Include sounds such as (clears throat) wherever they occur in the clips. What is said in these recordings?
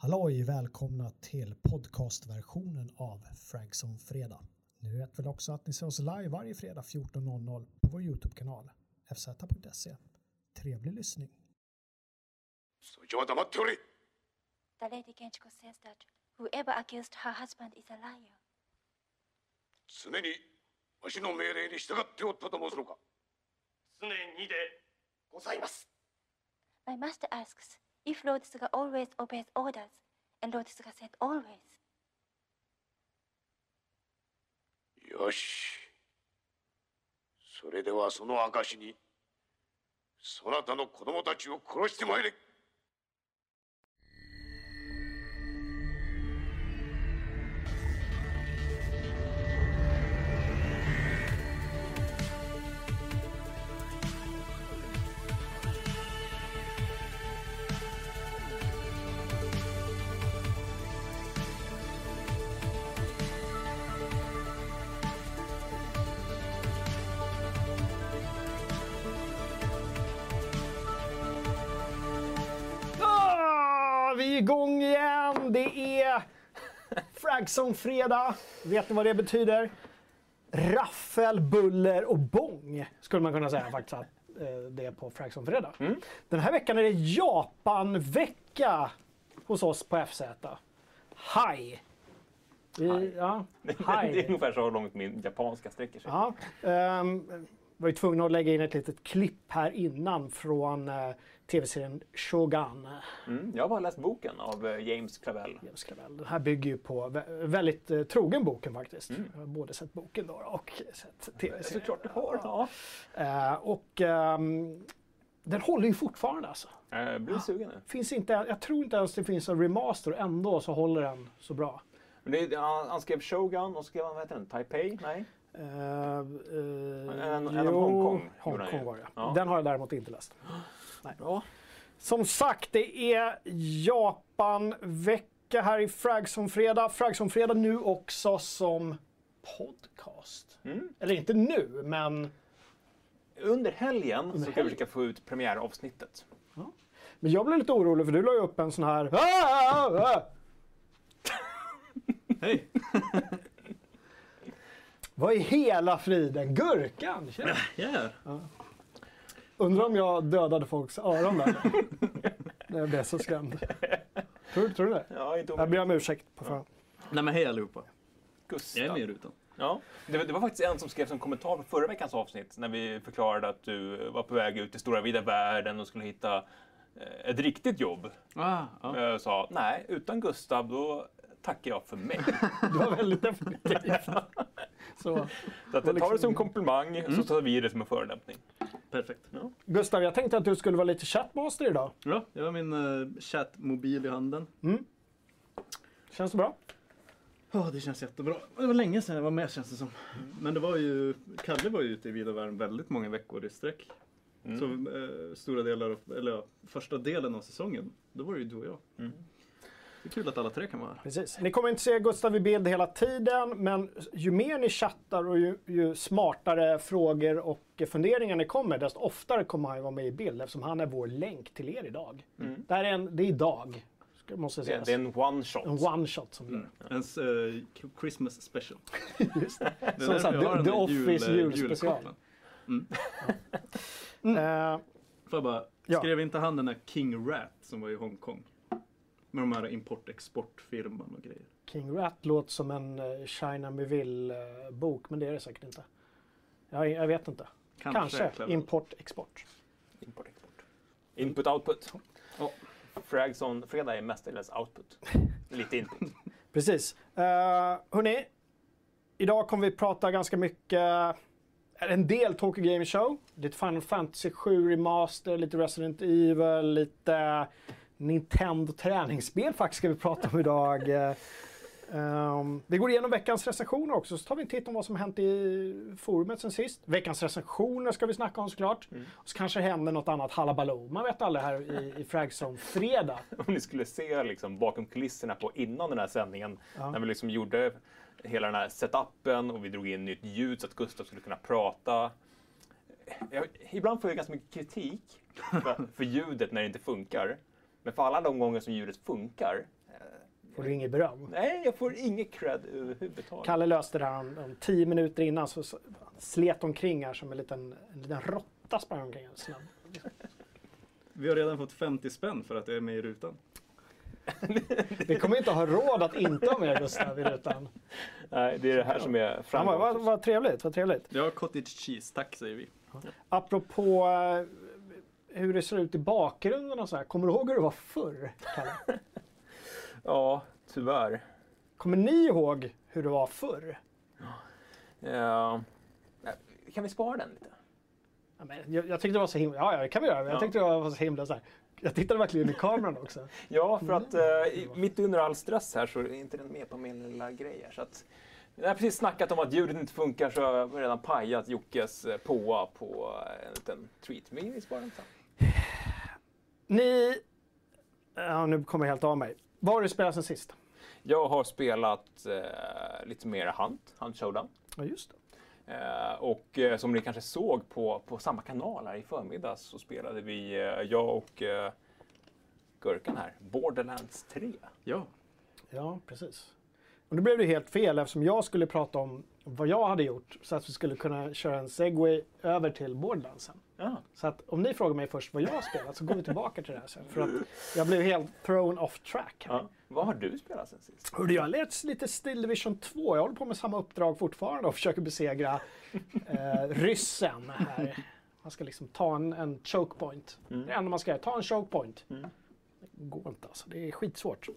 Halloj! Välkomna till podcastversionen av Fragson Fredag. Ni vet väl också att ni ser oss live varje fredag 14.00 på vår Youtube-kanal fz.se. Trevlig lyssning! そいつは黙っておれ The Lady Genchiko says that whoever accused her husband is a liar. 常にわしの命令に従っておったと申すのか常にでございます。 My master asks if Lord Suga always obeys orders, and Lord Suga said always. よしそれではその証にそなたの子供たちを殺してまいれ Fragson-fredag. Vet ni vad det betyder? Raffel, buller och bång skulle man kunna säga faktiskt att eh, det är på Fragson-fredag. Den här veckan är det Japan-vecka hos oss på FZ. Hej! Vi, ja, (laughs) Det är hej. ungefär så långt min japanska sträcker sig. Ja, ehm, var ju tvungna att lägga in ett litet klipp här innan från eh, tv-serien Shogun. Mm, jag har bara läst boken av eh, James Clavell. James Clavell. Den här bygger ju på vä- väldigt eh, trogen boken faktiskt. Jag har både sett boken då och sett tv-serien. Såklart du har. Ja. Eh, och ehm, den håller ju fortfarande alltså. Jag blir sugen nu. Finns inte, jag tror inte ens det finns en remaster ändå så håller den så bra. Det, han, han skrev Shogun och skrev han, vad heter den? Taipei? Nej? Uh, uh, En- en Hongkong gjorde han Hongkong ju. var det. Ja. Den har jag däremot inte läst. Ja. Som sagt, det är Japan-vecka här i Fragson-fredag. Fragson-fredag nu också som podcast. Mm. Eller inte nu, men, Under helgen så ska helgen. vi försöka få ut premiäravsnittet. men jag blev lite orolig för du la ju upp en sån här... Ah, ah, ah. (laughs) Hej! Vad i hela friden? Gurkan! Tjena. Yeah. Undrar om jag dödade folks öron där. När jag blev så skrämd. Tror, tror du det? Ja, inte Jag ber om ursäkt på förhand. Nej men hej allihopa. Gustav. Jag är med i rutan. Ja. Det, var- det var faktiskt en som skrev som kommentar på förra veckans avsnitt när vi förklarade att du var på väg ut i stora vida världen och skulle hitta eh, ett riktigt jobb. Ah, ja. Jag sa nej, utan Gustav då tackar jag för mig. (laughs) Du var väldigt definitiv. Så. (laughs) Så att, ta det som komplimang så tar vi det som en förolämpning. Perfekt. Gustav, jag tänkte att du skulle vara lite chatmaster idag. Ja, jag har min uh, chattmobil i handen. Känns det bra? Ja, det känns jättebra. Det var länge sedan jag var med känns det som. Men det var ju, Kalle var ju ute i vida världen väldigt många veckor i sträck. Så eh, stora delar av, eller ja, första delen av säsongen, då var det ju du och jag. Det är kul att alla tre kan vara här. Precis. Ni kommer inte se Gustav i bild hela tiden, men ju mer ni chattar och ju, ju smartare frågor och funderingar ni kommer, desto oftare kommer han vara med i bild eftersom han är vår länk till er idag. Det här är en, det är idag, måste Det, sägas. det är en one shot. en one shot som gör. Ens eh, Christmas special. (laughs) Just det. Det är Som sagt, The, Office jul- julspecial. julkopplen. (laughs) Eh, Får jag bara, Ja. skrev inte han den där King Rat som var i Hongkong? Med de här import-exportfirman och grejer. King Rat låter som en uh, China Miville-bok, men det är det säkert inte. Jag, jag vet inte. Kanske. Kanske. Import-export. Import, export. Input, output. Ja. Fragson fredag är mestadels output. (laughs) Lite input. Precis. Uh, hörni, idag kommer vi prata ganska mycket, en del Tokyo Game Show, lite Final Fantasy 7 Remaster, lite Resident Evil, lite Nintendo träningsspel faktiskt ska vi prata om idag. (laughs) Ehm, vi går igenom veckans recensioner också, så tar vi en titt om vad som hänt i forumet sen sist. Veckans recensioner ska vi snacka om såklart. Och så kanske händer något annat halabaloo. Man vet aldrig här i, i Fragzone fredag. (laughs) Om ni skulle se liksom bakom kulisserna på innan den här sändningen. När vi liksom gjorde hela den här setupen och vi drog in nytt ljud så att Gustav skulle kunna prata. Jag, ibland får jag ganska mycket kritik för, för ljudet när det inte funkar. Men för alla de gånger som ljudet funkar Får du inget beröm? Nej, jag får inget cred överhuvudtaget. Kalle löste det här om, om tio minuter innan så, slet omkring här som en liten, en liten råtta sprang omkring. Vi har redan fått 50 spänn för att jag är med i rutan. (laughs) Vi kommer inte ha råd att inte ha med Gustav i rutan. Nej, det är det här som är Ja, vad, framgång. vad, vad trevligt, vad trevligt. Ja, cottage cheese, tack säger vi. Apropå eh, hur det ser ut i bakgrunden och så här. Kommer du ihåg hur det var förr, Kalle? (laughs) Ja, tyvärr. Kommer ni ihåg hur det var förr? Ja. Kan vi spara den lite? Ja, men jag, jag tyckte det var så himla... Ja, ja, det kan vi göra. Jag Ja. tyckte det var så himla så här. Jag tittade verkligen i kameran också. (laughs) Ja, för att eh, i- mitt under all stress här så är inte den med på min lilla grej här. Så att, jag har precis snackat om att ljudet inte funkar så jag har redan pajat Jockes eh, påa på eh, en liten treat. Men vi sparar den sen. Ni... Ja, nu kommer jag helt av mig. Vad har du spelat sen sist? Jag har spelat eh, lite mer Hunt, Hunt Showdown. Ja, just det. Eh, och eh, som ni kanske såg på, på samma kanal här i förmiddags så spelade vi, eh, jag och eh, Gurkan här, Borderlands 3. Ja, Ja, precis. Och då blev det helt fel eftersom jag skulle prata om vad jag hade gjort så att vi skulle kunna köra en segway över till Borderlandsen. Ja. Så att om ni frågar mig först vad jag har spelat så går vi tillbaka till det här sen. För att jag blev helt thrown off track. Här. Ja. Vad har du spelat sen sist? Hörde, jag har lärt lite Still Division 2. Jag håller på med samma uppdrag fortfarande och försöker besegra eh, ryssen här. Man ska liksom ta en, en choke point. Det enda man ska göra. Ta en choke point. Det går inte alltså. Det är skitsvårt.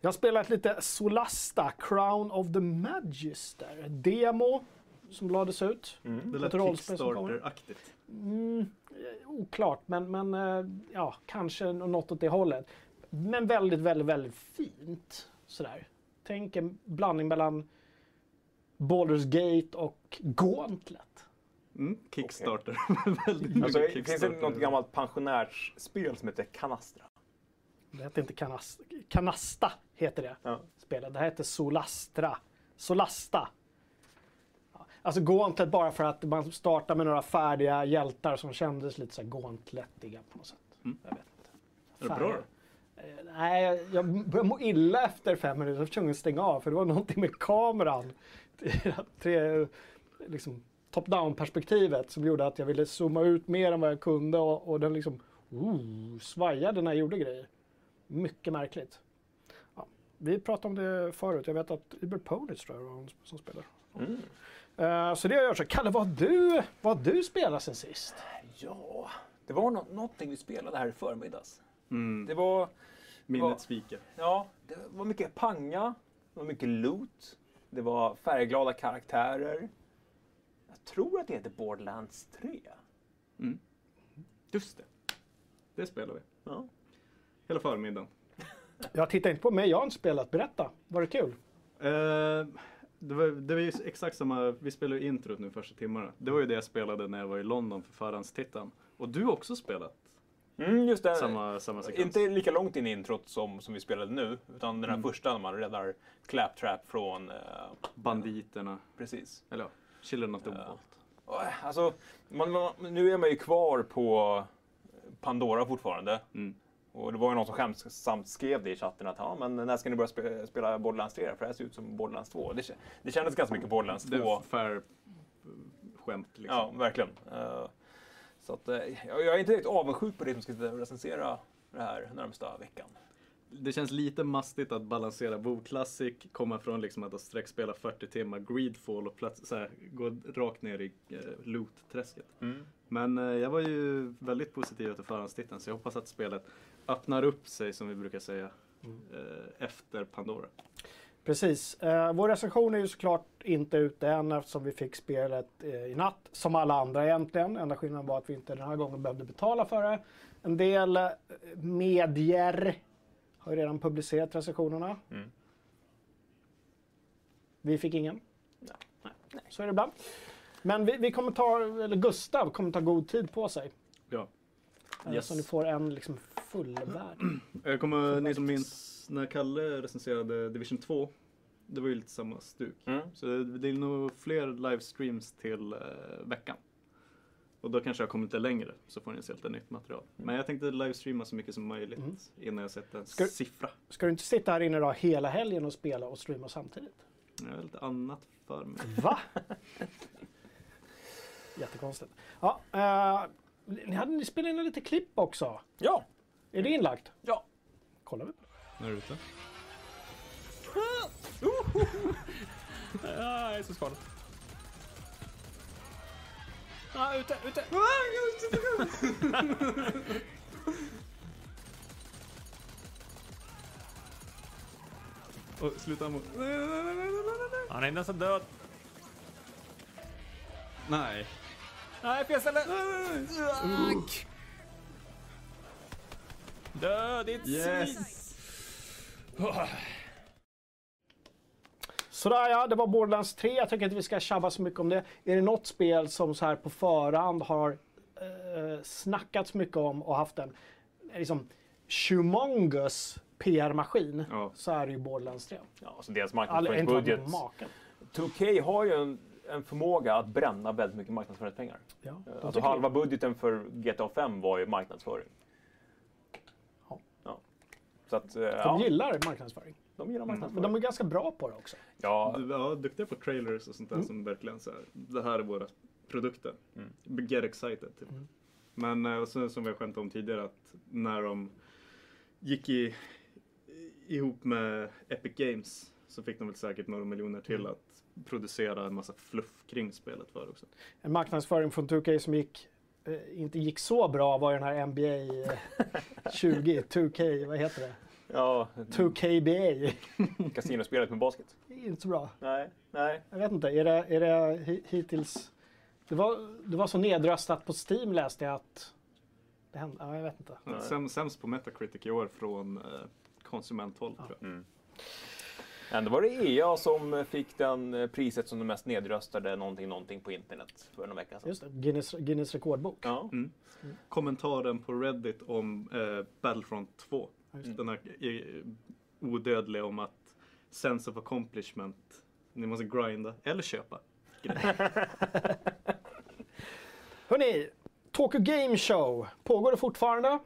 Jag har spelat lite Solasta, Crown of the Magister. Demo som lades ut. det lät. Kickstarter-aktigt. Mm, eh, oklart, men, men eh, ja, kanske något åt det hållet. Men väldigt, väldigt, väldigt fint. Sådär. Tänk en blandning mellan Baldur's Gate och Gauntlet. Mm, Kickstarter. (laughs) Väldigt mycket Alltså, finns det Kickstarter. något gammalt pensionärsspel som heter Canastra? Det hette inte Canas Canasta, heter det Ja. spelet. Det här heter Solastra. Solasta. Alltså Gauntlet bara för att man startar med några färdiga hjältar som kändes lite så här Gauntlettiga på något sätt. Jag vet inte. Är det bra då? Eh, Nej, jag- började må illa efter fem minuter. Jag var tvungen att stänga av för det var någonting med kameran. (laughs) Tre, liksom, top-down perspektivet som gjorde att jag ville zooma ut mer än vad jag kunde och, och den liksom uh, svajade när jag gjorde grejer. Mycket märkligt. Ja, vi pratade om det förut. Jag vet att Uber Ponies tror jag var som spelar. Mm. Eh, så det har jag gjort. Så, Kalle, vad har du, vad har du spelat sen sist? Ja, det var nå- någonting vi spelade här i förmiddags. Mm. Det var, Minnet sviker. ja, det var mycket panga, det var mycket loot, det var färgglada karaktärer. Jag tror att det heter Borderlands 3. Just det. Det spelar vi. Ja. Hela förmiddagen. Jag tittar inte på mig, jag har inte spelat. Berätta, var det kul? Eh, det, var, det var ju exakt samma, vi spelade ju introt nu första timmarna. Det var ju det jag spelade när jag var i London för förhandstittan. Och du har också spelat Mm, just det. samma, samma sekvens. Inte lika långt in i introt som, som vi spelade nu, utan den här första när man räddar Claptrap från... Eh, Banditerna, precis. eller ja, Children of the eh, Alltså, man, man, nu är man ju kvar på Pandora fortfarande. Mm. Och det var ju någon som skämtsamt skrev det i chatten att ja, men när ska ni börja spe, spela Borderlands 3? För det här ser ut som Borderlands 2. Det, det kändes ganska mycket Borderlands 2. Det är fair skämt liksom. Ja, verkligen. Eh, så att, eh, jag är inte direkt avundsjuk på det som ska recensera det här närmsta veckan. Det känns lite mastigt att balansera WoW Classic, komma från liksom att ha sträckspela 40 timmar Greedfall och här, gå rakt ner i eh, loot-träsket. Men eh, jag var ju väldigt positiv till förhandstiteln så jag hoppas att spelet öppnar upp sig som vi brukar säga eh, efter Pandora. Precis. Eh, vår recension är ju såklart inte ute än eftersom vi fick spelet eh, i natt. Som alla andra egentligen. Enda skillnaden var att vi inte den här gången behövde betala för det. En del eh, medier har ju redan publicerat recensionerna. Mm. Vi fick ingen. Nej. Så är det ibland. Men vi, vi kommer ta, eller Gustav kommer ta god tid på sig. Ja. Eh, Yes. Så ni får en liksom fullvärd. Jag kommer, ni som minns när Kalle recenserade Division 2, det var ju lite samma stuk. Mm. Så det är nog fler livestreams till eh, veckan. Och då kanske jag kommer lite längre så får ni se lite nytt material. Men jag tänkte livestreama så mycket som möjligt innan jag sett en Ska- siffra. Ska du inte sitta här inne då hela helgen och spela och streama samtidigt? Jag har lite annat för mig. Va? (laughs) Jättekonstigt. Ja, eh, ni, hade, ni spelade in lite klipp också. Ja, Är det inlagt? ja. Kollar vi på det. När är du (laughs) ute? Ah, jag är så skadad. Ah, ute, ute! Oh, sluta mot... Han är nästan död. Nej. Nej, fel ställe! Ack. Död, it's Yes! Sådär ja, det var Borderlands 3. Jag tycker inte vi ska tjabba så mycket om det. Är det något spel som så här på förhand har eh, snackats mycket om och haft en liksom humongous PR-maskin Ja. så är det ju Borderlands 3. Ja, så deras marknadsföringsbudget. vad maken. 2K har ju en, en förmåga att bränna väldigt mycket marknadsföringspengar. Ja, de Alltså halva budgeten för GTA 5 var ju marknadsföring. Ja. Ja. Så att, eh, De ja, gillar marknadsföring. de gillar Men marknadsföring. de är ganska bra på det också. Ja, Du- Ja, duktiga på trailers och sånt där som verkligen så här, det här är våra produkter. Get excited. Typ. Men eh, och sen, som vi har skämtat om tidigare att när de gick i, ihop med Epic Games så fick de väl säkert några miljoner till att producera en massa fluff kring spelet för också. En marknadsföring från 2K som gick, eh, inte gick så bra var ju den här NBA eh, 20, 2K, vad heter det? ja 2KBA. (laughs) kasinospelet med basket. Inte så bra. Nej, nej. Jag vet inte, är det, är det hi- hittills... Det var, det var så nedröstat på Steam läste jag att... Det hände, ja, jag vet inte. Sämst på Metacritic i år från eh, konsumenthåll tror jag. Ändå var det EA som fick den eh, priset som den mest nedröstade någonting, någonting på internet för några vecka sedan. Just det, Guinness, Guinness rekordbok. Ja. Mm. Kommentaren på Reddit om eh, Battlefront 2. Den här eh, odödliga om att sense of accomplishment. Ni måste grinda eller köpa. (laughs) Hörni, Tokyo Game Show. Pågår det fortfarande?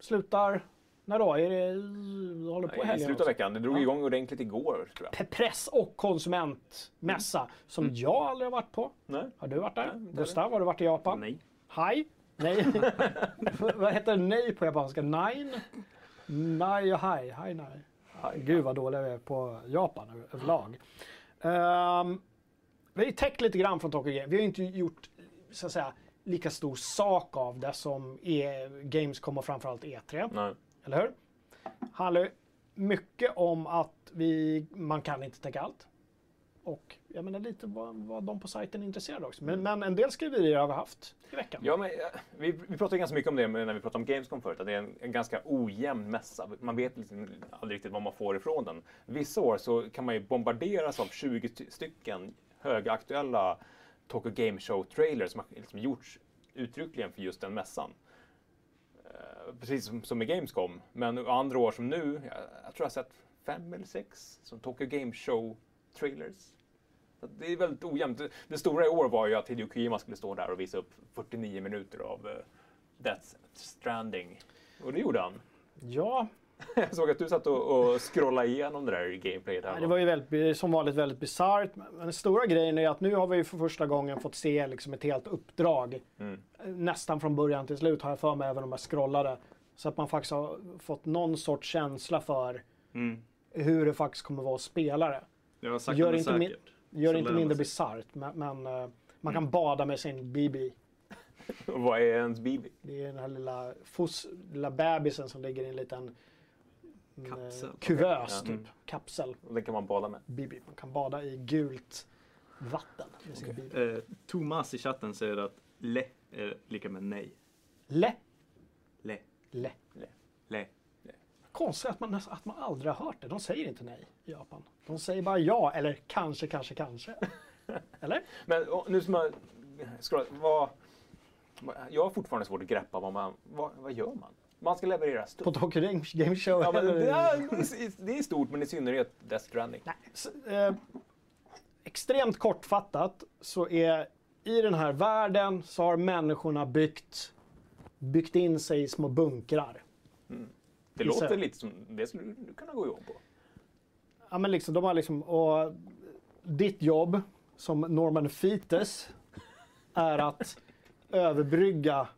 Slutar... När då? Är det... håller på i I helgen slutet av veckan. Det drog igång ordentligt igår tror jag. Press och konsumentmässa som jag aldrig har varit på. Nej? Har du varit där? Nej, Gustav, har du varit i Japan? Nej. Hej? Nej. (laughs) (laughs) vad heter nej på japanska? Nine? Nej och hej. Hej nej. Gud vad dåliga vi är på Japan över- överlag. Um, vi har ju täckt lite grann från Tokyo Game. Vi har ju inte gjort så att säga, lika stor sak av det som är Gamescom och framförallt E3. Nej. Eller hur? Handlar mycket om att vi, man kan inte täcka allt. Och jag menar lite vad, vad de på sajten är intresserade också. Men, men en del skriverier har vi haft i veckan. Ja, men, vi, vi pratade ganska mycket om det när vi pratade om Gamescom förut, att det är en, en ganska ojämn mässa. Man vet liksom aldrig riktigt vad man får ifrån den. Vissa år så kan man ju bombarderas av 20 sty- stycken högaktuella Tokyo Game Show-trailers som har liksom gjorts uttryckligen för just den mässan. Eh, precis som, som med Gamescom. Men andra år som nu, jag, jag tror jag har sett fem eller sex som Tokyo Game Show-trailers. Det är väldigt ojämnt. Det- Det stora i år var ju att Hideo Kojima skulle stå där och visa upp 49 minuter av uh, Death Stranding. Och det gjorde han. Ja, (laughs) Jag såg att du satt och, och scrollade igenom det där gameplayet. Här, det var ju väldigt, som vanligt väldigt bisarrt. Men den stora grejen är att nu har vi för första gången fått se liksom ett helt uppdrag. Mm. Nästan från början till slut har jag för mig, även om jag scrollade. Så att man faktiskt har fått någon sorts känsla för Mm. hur det faktiskt kommer vara att spela det. Jag har sagt Gör det inte min- säkert. Gör Så inte mindre bisarrt, men, men eh, man Mm. kan bada med sin BB. (laughs) Vad är ens BB? Det är den här lilla, fos, lilla bebisen som ligger i en liten en, eh, Kapsel. kuvös, typ. Mm. Kapsel. Och den kan man bada med. BB. Man kan bada i gult vatten med sin BB. Eh, Thomas i chatten säger att le är lika med nej. Le. Le. Le. Le. Konstigt att man, att man aldrig har hört det. De säger inte nej i Japan. De säger bara ja eller kanske, kanske, kanske. (laughs) Eller? Men och, nu som jag scrollar, vad- jag har fortfarande svårt att greppa vad man, vad, vad gör man? Man ska leverera På stort. Tokyo Game Show. Ja, men det, är, det är stort, men i synnerhet Death Stranding. Nej, s- eh, extremt kortfattat så är i den här världen så har människorna byggt, byggt in sig i små bunkrar. Det Gissar låter lite som det skulle du kunna gå igång på. Ja, men liksom, de har liksom, och ditt jobb som Norman Fetus är att (laughs) överbrygga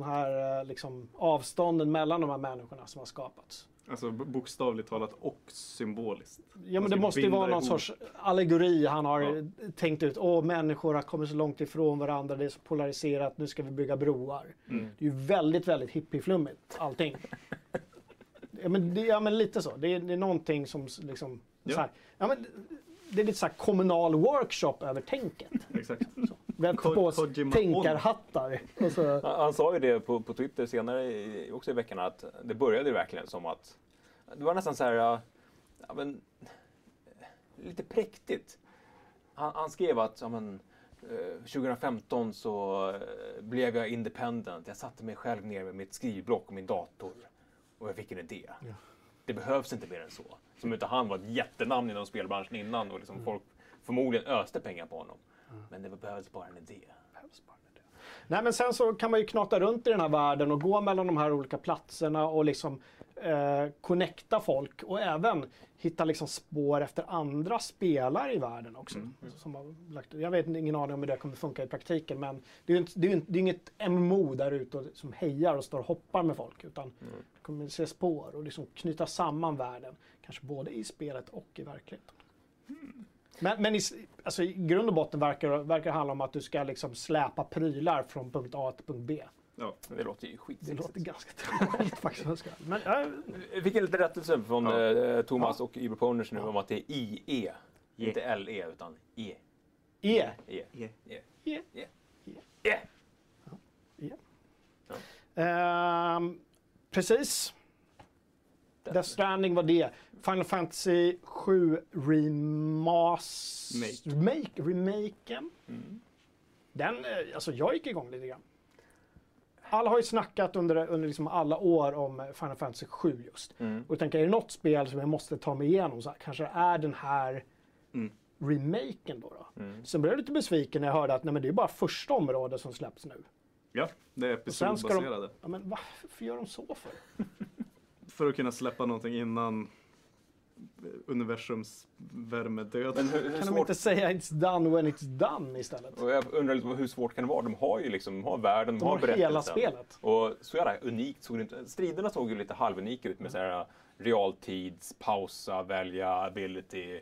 den här eh, liksom, avstånden mellan de här människorna som har skapats. Alltså bokstavligt talat och symboliskt. Ja, men Man det måste ju vara någon ihop. sorts allegori han har Ja. tänkt ut. Åh, människor har kommit så långt ifrån varandra, det är så polariserat, nu ska vi bygga broar. Mm. Det är ju väldigt, väldigt hippieflummigt allting. (laughs) ja, men det, ja, men lite så. Det är, det är någonting som liksom... Ja. Så här, ja, men det är lite så här kommunal workshop över tänket. Exakt. Vi har Ko- på oss Kojima tänkarhattar. Och så, Han, han sa ju det på, på Twitter senare i, också i veckan att det började verkligen som att det var nästan så här, ja, ja, men, lite präktigt. Han, han skrev att ja, men, eh, 2015 så eh, blev jag independent. Jag satte mig själv ner med mitt skrivblock och min dator och jag fick en idé. Det behövs inte mer än så. Som inte han var ett jättenamn inom spelbranschen innan och liksom folk förmodligen öste pengar på honom. Men det behövdes bara en idé. Nej men sen så kan man ju knata runt i den här världen och gå mellan de här olika platserna och liksom eh, connecta folk och även hitta liksom spår efter andra spelare i världen också. Som har lagt, jag vet ingen aning om hur det kommer funka i praktiken men det är ju inte, det är ju inte, det är inget MMO där ute som hejar och står och hoppar med folk utan det kommer se spår och liksom knyta samman världen. Kanske både i spelet och i verkligheten. Men, men i, alltså, i grund och botten verkar verkar det handla om att du ska liksom släpa prylar från punkt A till punkt B. Ja. Det låter ju Det skitsexigt. låter ganska tråkigt (laughs) faktiskt. jag Men, ja, Vi fick en liten rättelse från Ja. eh, Thomas och Iberponers nu om att det är IE. Inte LE utan E. E. E. E. E. E. E. E. E. Ehm, precis. Death Stranding var det. Final Fantasy 7 Remas... Make. Remake. Remaken. Mm. Den, eh, alltså jag gick igång lite grann. Alla har ju snackat under, under liksom alla år om Final Fantasy 7 just. Mm. Och jag tänker, är det något spel som jag måste ta mig igenom så här, kanske det är den här Mm. remaken då. då. Mm. Sen blev jag lite besviken när jag hörde att nej, men det är bara första området som släpps nu. ja, det är ska de- episodbaserade. Ja, men varför gör de så för? (laughs) För att kunna släppa någonting innan universums värmedöd. Men hur, hur Kan de svårt... inte säga it's done when it's done istället? Och jag undrar lite hur svårt kan det vara? De har ju liksom, de har världen, de, De har har hela spelet. Och så jävla unikt såg det inte Striderna såg ju lite halvunika ut med så här realtids, pausa, välja, ability. Eh,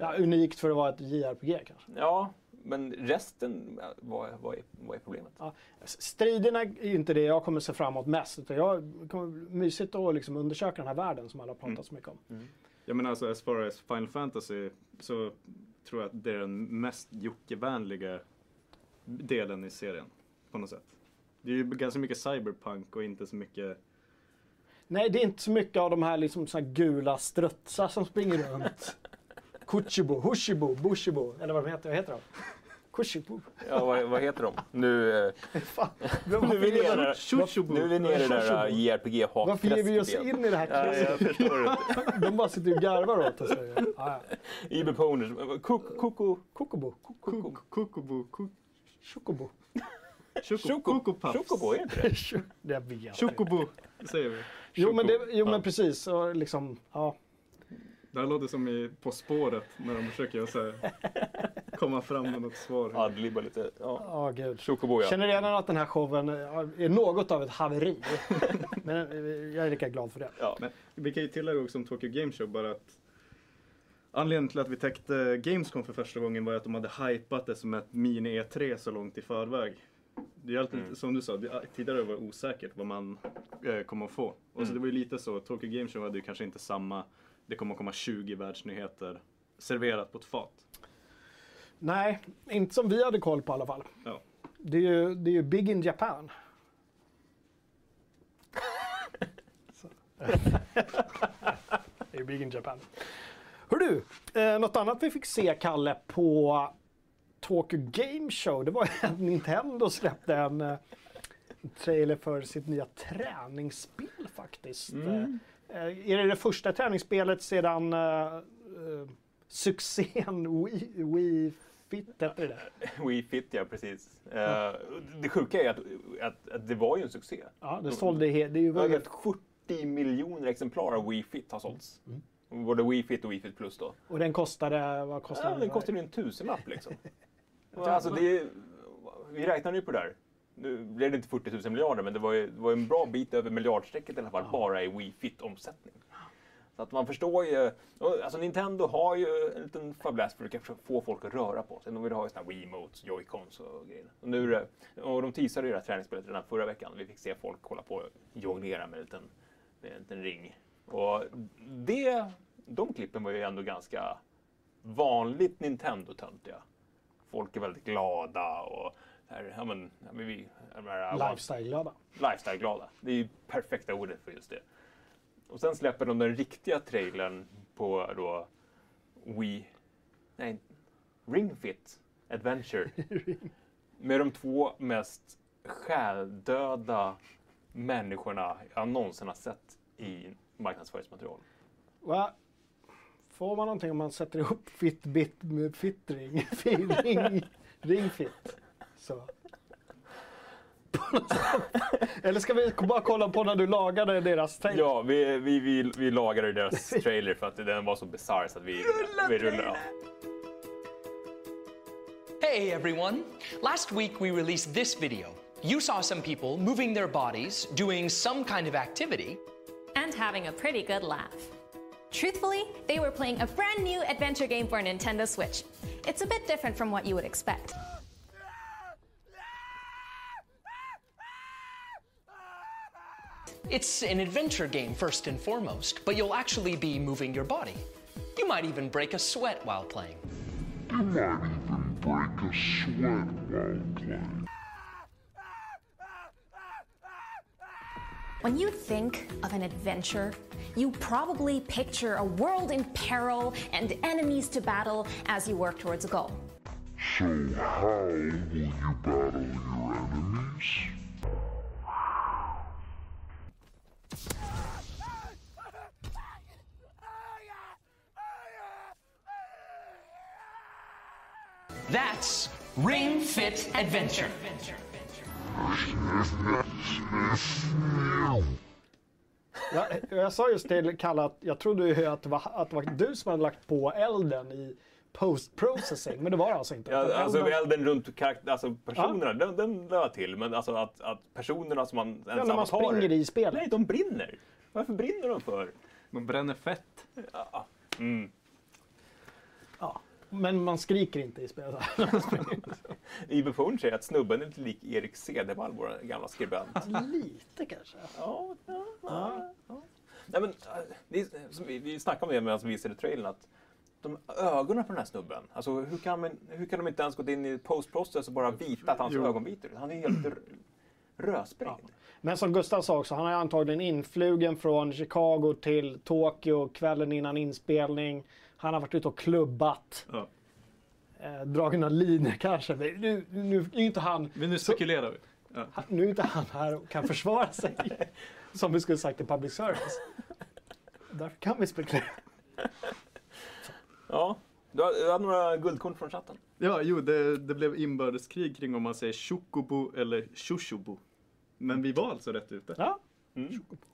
Ja, unikt för att vara ett JRPG kanske. Ja, men resten, vad, vad, är, vad är problemet? Ja, striderna är ju inte det jag kommer se fram emot mest. Utan jag kommer mysigt att liksom undersöka den här världen som alla har pratat så mycket om. Jag menar alltså as far as Final Fantasy så tror jag att det är den mest Jocke-vänliga delen i serien. På något sätt. Det är ju ganska mycket cyberpunk och inte så mycket Nej, det är inte så mycket av de här liksom så här gula strutsar som springer runt. (laughs) Kuchibo, Hushibo, Bushibo, eller vad de heter. Vad heter de? Kushibo. Ja, vad, vad heter de? Nu, eh, Fan. (laughs) nu är vi nere, nu är vi nere i det där Shushubu. JRPG-hatträsket Varför ger vi oss in i det här Ja, jag förstår inte. (laughs) De bara sitter och garvar åt oss. Ja, ja. Ibe Poners, Koko, Koko, Kokobo. Koko, Kokobo. Kok- Chocobo. Choko- Kokopuffs. Chocobo, är inte det? (laughs) Det vet jag. Chocobo, säger vi. Jo men, det, jo men Ja. precis. Och liksom, ja. Det här låter som i På spåret när de försöker så här, komma fram med något svar. Adlibba lite. Ja. Ja, gud. Chocobo, ja. Känner redan att den här showen eh, är något av ett haveri. (laughs) Men eh, jag är lika glad för det. ja. Men vi kan ju tillägga också om Tokyo Game Show bara att Anledningen till att vi täckte Gamescom för första gången var att de hade hypat det som ett mini E3 så långt i förväg. Det är alltid, Mm. som du sa, det, tidigare var det osäkert vad man eh, kommer att få. Och så Mm. det var ju lite så, Tokyo Game Show hade ju kanske inte samma, det kommer att komma 20 världsnyheter serverat på ett fat. Nej, inte som vi hade koll på i alla fall. Ja. Det är ju, det är ju big in Japan. Det är big in Japan. Hör du, eh, något annat vi fick se, Kalle, på Tokyo Game Show, det var att Nintendo släppte en eh, trailer för sitt nya träningsspel faktiskt. Mm. Eh, är det det första träningsspelet sedan eh, succén Wii, Wii Fit hette det där. (laughs) Wii Fit, ja precis. Eh, det sjuka är att, att, att det var ju en succé. Ja, det sålde he- det ju Över väldigt... 70 miljoner exemplar av Wii Fit har sålts. Mm. Både Wii Fit och Wii Fit Plus då. Och den kostade, vad kostade Ja, den kostar ju en tusenlapp liksom. (laughs) Alltså, det vi räknar nu på det där. Nu blev det inte 40 000 miljarder, men det var ju, det var en bra bit över miljardstrecket i alla fall, bara i Wii Fit-omsättning. Så att man förstår ju, alltså Nintendo har ju en liten fäbless för att få folk att röra på sig. De vill ha ju såna Wiimotes, Joy-Cons och grejer. Och, nu, och de teasade ju det här träningsspelet redan förra veckan. Vi fick se folk hålla på och jonglera med en liten, med en liten ring. Och det, de klippen var ju ändå ganska vanligt Nintendo-töntiga. Folk är väldigt glada och här, ja, men, ja, men vi, här, Lifestyle-glada. lifestyle-glada. Det är ju perfekta ordet för just det. Och sen släpper de den riktiga trailern på då Wii... Nej, Ring Fit Adventure. (laughs) med de två mest själdöda människorna jag någonsin har sett i marknadsföringsmaterial. Va? Får man någonting om man sätter ihop Fitbit med Fitring? (laughs) ring, ring Fit. Så. (laughs) Eller ska vi bara kolla på när du lagade deras trailer? Ja, vi, vi, vi, vi lagade deras (laughs) trailer för att den var så bisarr så att vi, vi rullade. Ja. Hey everyone! Last week we released this video. You saw some people moving their bodies, doing some kind of activity. and having a pretty good laugh. Truthfully, they were playing a brand new adventure game for Nintendo Switch. It's a bit different from what you would expect. It's an adventure game first and foremost, but you'll actually be moving your body. You might even break a sweat while playing. When you think of an adventure, you probably picture a world in peril and enemies to battle as you work towards a goal. So how will you battle your enemies? Ring Fit Adventure. Jag, jag sa just till Kalle att jag trodde ju att det, var, att det var du som hade lagt på elden i post-processing. Men det var det alltså inte. Ja, alltså elden- elden runt karaktär, alltså personerna, den, den la jag till. Men alltså att, att personerna som man ens ja, när man springer i spelet. Nej, de brinner. Varför brinner de för? Man bränner fett. Mm. Ja. Men man skriker inte i spelet. Ibe Forn säger att snubben är lite lik Erik Cedervall, vår gamla skribent. Lite kanske. ja, ja, ja. ja. Nej, men, äh, det är, som vi, vi snackade om det medan vi visade trailern, att de ögonen på den här snubben, alltså hur kan, man, hur kan de inte ens gått in i post-process och bara vitat hans Jo. ögonvitor? Han är helt rödsprängd. Men som Gustav sa också, han är antagligen influgen från Chicago till Tokyo kvällen innan inspelning. Han har varit ute och klubbat. Ja. Eh, dragit några linor kanske. Men Nu, nu är inte han, Men nu spekulerar vi. Ja. han- nu är inte han här och kan försvara sig. (laughs) Som vi skulle sagt i public service. Därför kan vi spekulera. Ja, du har, du har några guldkorn från chatten. Ja, jo, det, det blev inbördeskrig kring om man säger chocobo eller shushubo. Men vi var alltså rätt ute. Ja,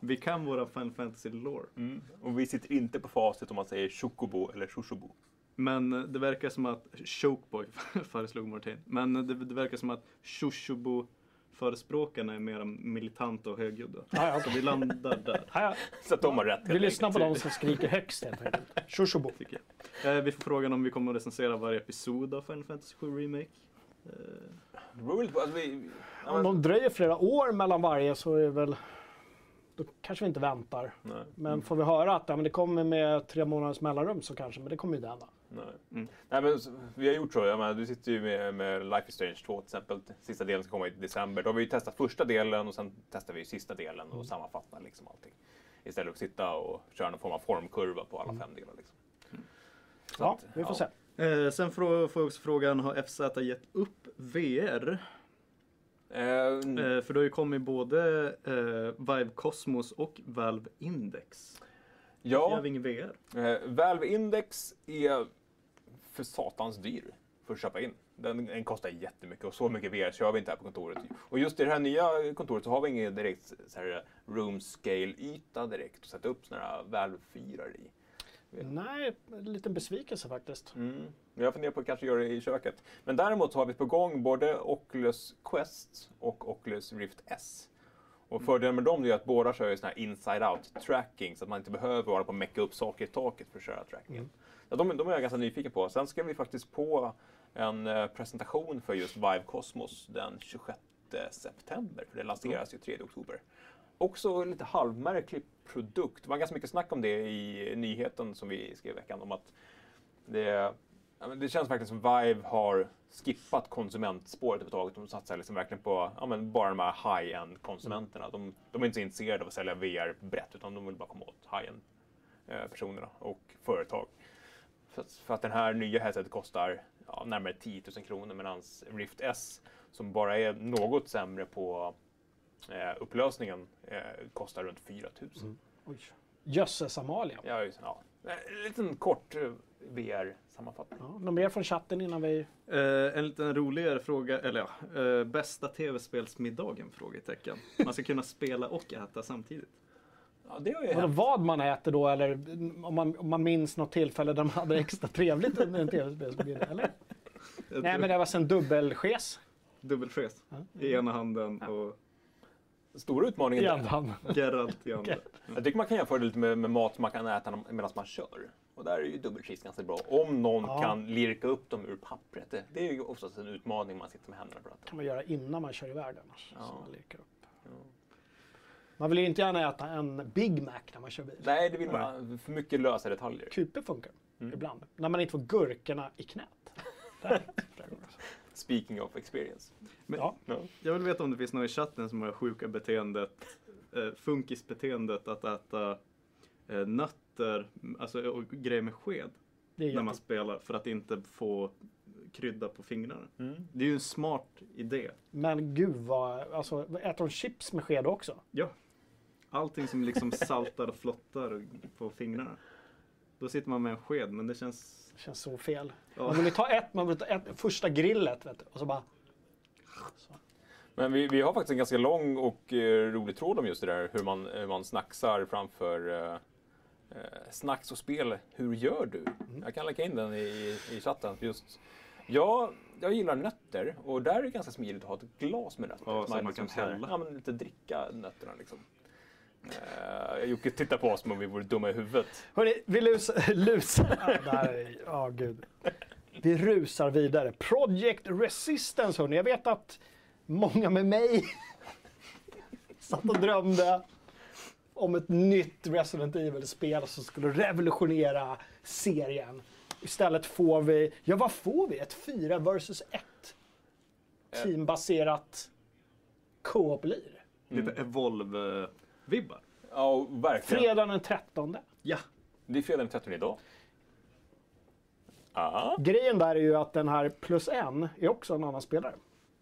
Vi kan våra Final Fantasy lore. Mm. Och vi sitter inte på facit om man säger chocobo eller shushubo. Men eh, det verkar som att Chokeboy (laughs) föreslog Martin. Men eh, det, det verkar som att Shushubo förespråkarna är mer militanta och högljudda. Ja, ja, Så vi landar där. (laughs) ja. Så att de har rätt. Vi lyssnar på de som skriker högst helt enkelt. Jag. Eh, vi får frågan om vi kommer att recensera varje episod av Final Fantasy 7 Remake. Eh, på- Alltså, vi, Om de dröjer flera år mellan varje så är det väl... Då kanske vi inte väntar. nej, Men får vi höra att ja, men det kommer med tre månaders mellanrum så kanske, men det kommer ju det hända. nej. Mm. nej men, vi har gjort så. Jag menar, du sitter ju med, med Life is Strange 2 till exempel. Sista delen ska komma i december. Då har vi ju testat första delen och sen testar vi sista delen och sammanfattar liksom allting. Istället för att sitta och köra någon form av formkurva på alla fem delar. Liksom. Så Ja, att, vi får ja. se. eh, sen får får jag också frågan, har FZ gett upp VR? Eh, Eh, för det har ju kommit både eh, Vive Cosmos och Valve Index. ja. Jag har ingen VR. Eh, Valve Index är för satans dyr. för att köpa in. Den, den kostar jättemycket och så mycket VR kör vi inte här på kontoret. Och just i det här nya kontoret så har vi ingen direkt så här room scale-yta direkt att sätta upp sådana här Valve-fyrar i. Nej, en liten besvikelse faktiskt. Mm. Jag funderar på att kanske göra det i köket. Men däremot har vi på gång både Oculus Quest och Oculus Rift S. Och fördelen med dem är att båda kör ju sån här inside-out tracking så att man inte behöver vara på mecka upp saker i taket för att köra trackingen. Ja, de, de är jag ganska nyfiken på. Sen ska vi faktiskt på en eh, presentation för just Vive Cosmos den 26 september, för det lanseras ju 3 oktober. Också lite halvmärklig produkt. Det var ganska mycket snack om det i nyheten som vi skrev i veckan om att det, ja, men det känns verkligen som Vive har skippat konsumentspåret överhuvudtaget. De satsar liksom verkligen på ja, men bara de här high-end konsumenterna. De, de är inte så intresserade av att sälja VR brett utan de vill bara komma åt high-end-personerna eh, och företag. För att, för att den här nya headsetet kostar ja, närmare 10 000 kronor medan Rift S som bara är något sämre på eh, upplösningen eh, kostar runt 4 000. Mm. Jösses Amalia. Ja, just- ja. En liten kort eh, VR-sammanfattning. Ja, något mer från chatten innan vi... Eh, en liten roligare fråga, eller ja, eh, bästa tv-spelsmiddagen? Frågetecken. Man ska kunna spela och äta samtidigt. Ja, det har ju Vadå, hänt. vad man äter då eller om man, om man minns något tillfälle där man hade extra trevligt under en tv-spelsmiddag, (laughs) eller? Nej men det var en dubbelskes. Dubbelfräs i ena handen och Stora utmaningen I handen. (laughs) Geralt i andra. Jag tycker man kan jämföra det lite med, med mat man kan äta medan man kör. Och där är ju dubbelcheese ganska bra. Om någon Ja. kan lirka upp dem ur pappret. Det, det är ju oftast en utmaning man sitter med händerna på ratten. kan man göra innan man kör iväg annars. Ja. Så man, lirkar upp. man vill ju inte gärna äta en Big Mac när man kör bil. Nej, det vill man. För mycket lösa detaljer. Kuper funkar Mm. ibland. När man inte får gurkorna i knät. (laughs) Speaking of experience. Men Ja. Ja. Jag vill veta om det finns någon i chatten som har sjuka beteendet, eh, funkisbeteendet att äta eh, nötter, alltså och grejer med sked när man spelar för att inte få krydda på fingrarna. Mm. Det är ju en smart idé. Men gud vad, alltså äter de chips med sked också? Ja. Allting som liksom (laughs) saltar och flottar på fingrarna. Då sitter man med en sked, men det känns... Det känns så fel. Ja. Man vill ta ett, man vill ta ett, första grillet vet du, och så bara... Så. Men vi, vi har faktiskt en ganska lång och eh, rolig tråd om just det där hur man, hur man snacksar framför eh, eh, snacks och spel. Hur gör du? Jag kan lägga in den i, i chatten. Just, ja, jag gillar nötter och där är det ganska smidigt att ha ett glas med nötter. Ja, så man liksom kan hälla. Ja, men lite dricka nötterna liksom. Uh, Jocke tittar på oss som om vi vore dumma i huvudet. Hörrni, vi lusar... (laughs) lusar ja, ja, gud. Vi rusar vidare. Project Resistance hörni. Jag vet att många med mig (laughs) satt och drömde om ett nytt Resident Evil-spel som skulle revolutionera serien. Istället får vi, ja vad får vi? Ett 4 vs 1 teambaserat co-op-lir. Lite Evolve-vibbar. Ja, verkligen. Fredagen den 13. Ja. Det är fredag den 13 idag. Ja. Grejen där är ju att den här plus en är också en annan spelare.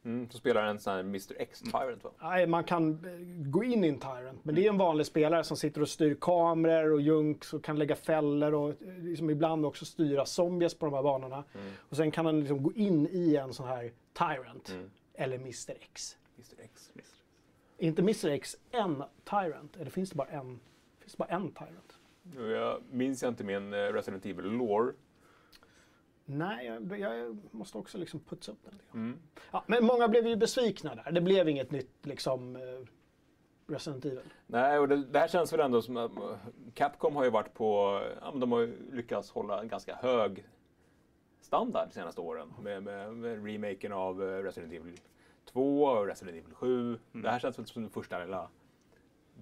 Mm, så spelar en sån här Mr X Tyrant va? Nej, man kan eh, gå in i en Tyrant, men det är en vanlig spelare som sitter och styr kameror och junks och kan lägga fällor och eh, liksom ibland också styra zombies på de här banorna. Och sen kan han liksom gå in i en sån här Tyrant, eller Mr X. Mr X. Inte Mr X, en Tyrant. Eller finns det bara en? Finns det bara en Tyrant? Jag minns jag inte min eh, Resident Evil lore. Nej, jag, jag måste också liksom putsa upp den. Mm. Ja, men många blev ju besvikna där. Det blev inget nytt liksom eh, Resident Evil. Nej, och det, det här känns väl ändå som att eh, Capcom har ju varit på, ja, men de har ju lyckats hålla en ganska hög standard de senaste åren med, med, med remaken av eh, Resident Evil 2 och Resident Evil 7. Det här känns väl som den första lilla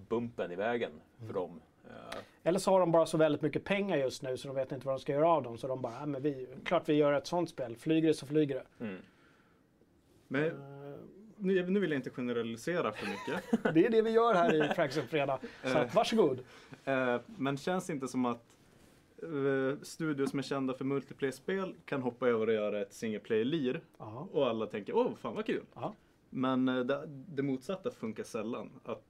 bumpen i vägen för dem. Eh, Eller så har de bara så väldigt mycket pengar just nu så de vet inte vad de ska göra av dem. Så de bara, ja, men vi, klart vi gör ett sånt spel. Flyger det så flyger det. Mm. Men Eh, nu, nu vill jag inte generalisera för mycket. (laughs) Det är det vi gör här i Fraxen Fredag. Så att, varsågod. Eh, men känns det inte som att eh, studios som är kända för multiplayer-spel kan hoppa över och göra ett single player-lir Ja. och alla tänker åh fan vad kul. Ja. Men eh, det, det motsatta funkar sällan. Att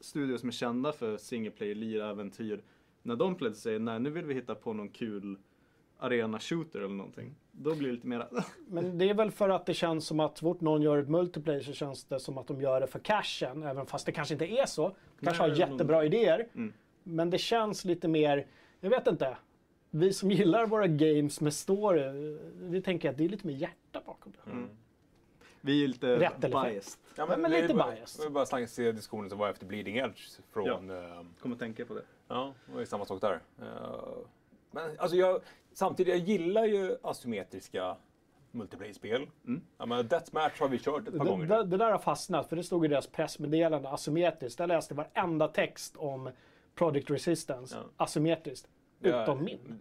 studios som är kända för single player-lir äventyr när de plötsligt säger nej nu vill vi hitta på någon kul arena shooter eller någonting. Då blir det lite mera... (laughs) Men det är väl för att det känns som att fort någon gör ett multiplayer så känns det som att de gör det för cashen. Även fast det kanske inte är så. De kanske Nej, har jättebra idéer. Mm. Men det känns lite mer, jag vet inte. Vi som gillar våra games med story, vi tänker att det är lite mer hjärta bakom det. Mm. Vi är lite Rätt eller fel? biased. Ja, men är lite bara- biased. Det var bara snacka se diskussionen som var efter Bleeding Edge från... Ja, Kommer tänka på det. ja det var samma sak där. Eh, Men alltså jag, samtidigt, jag gillar ju asymmetriska multiplayer-spel. Mm. Ja, men Deathmatch har vi kört ett par Det, gånger. det, det där har fastnat, för det stod i deras pressmeddelande asymmetriskt. Jag läste varenda text om Project Resistance Ja. asymmetriskt. Ja. Utom min.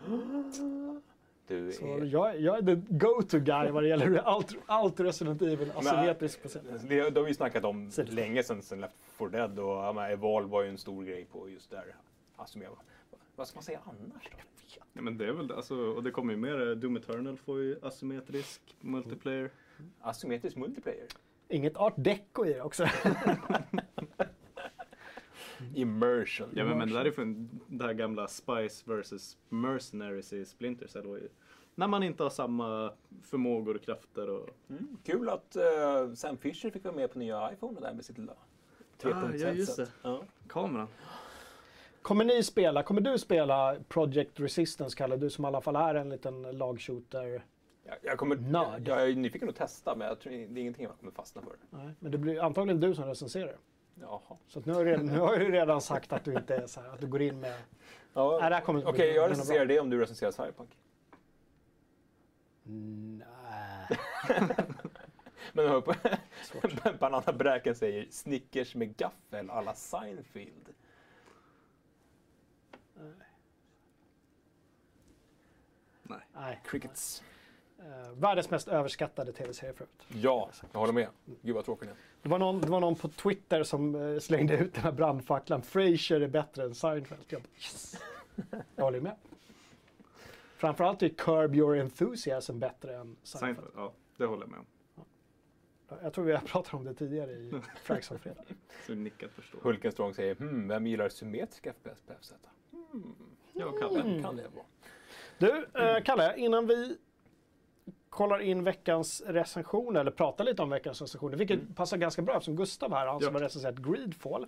(gasps) (gasps) Du Så är... jag, jag är the go-to guy vad det gäller (laughs) allt, allt Resident Evil asymmetriskt på sätt. Det, det har vi snackat om det. länge sedan, sedan Left 4 Dead och ja, men Evolve var ju en stor grej på just där. Asymmetri. Vad ska man säga annars då? Ja, men det är väl det. Alltså, och det kommer ju mer. eh, Doom Eternal får ju asymmetrisk multiplayer. Asymmetrisk multiplayer? Inget art deco i det också. (laughs) Immersion. Ja men, men det där är från det här gamla Spice vs Mercenaries i Splinter Cell. var ju- När man inte har samma förmågor och krafter och... Mm, kul att eh, Sam Fisher fick vara med på nya iPhone där med sitt lilla Ah, ja, just det. Ja. Kameran. Kommer ni spela, kommer du spela Project Resistance Kalle? Du som i alla fall är en liten lagshooter. Jag, jag, kommer, Nörd. jag är nyfiken att testa men jag tror det är ingenting jag kommer fastna för. Nej, men det blir antagligen du som recenserar. Jaha. Så att nu, har du redan, nu har du redan sagt att du inte är så här, att du går in med... Ja, Okej, bli- jag recenserar det om du recenserar Cyberpunk. Nej. (laughs) Men hör på (laughs) Banana Bräken säger Snickers med gaffel alla Seinfeld. Nej. Crickets. Eh, världens mest överskattade tv-serie förut. Ja, jag håller med. Gud vad tråkigt det var, någon, det var någon på Twitter som eh, slängde ut den här brandfacklan. Frasier är bättre än Seinfeld. Jag, bara, yes. jag håller med. Framförallt är Curb Your Enthusiasm bättre än Seinfeld. Seinfeld. Ja, det håller jag med om. Jag tror vi har pratat om det tidigare i (laughs) Frags on fredag. Så nickat förstår. Hulkenstrong säger hmm, vem gillar symmetriska FPS på FZ? Hmm. Ja, kan, vem kan det vara? Du, eh, Kalle, innan vi kollar in veckans recension, eller pratar lite om veckans recensioner, vilket passar ganska bra eftersom Gustav här, han som Ja. har recenserat Greedfall.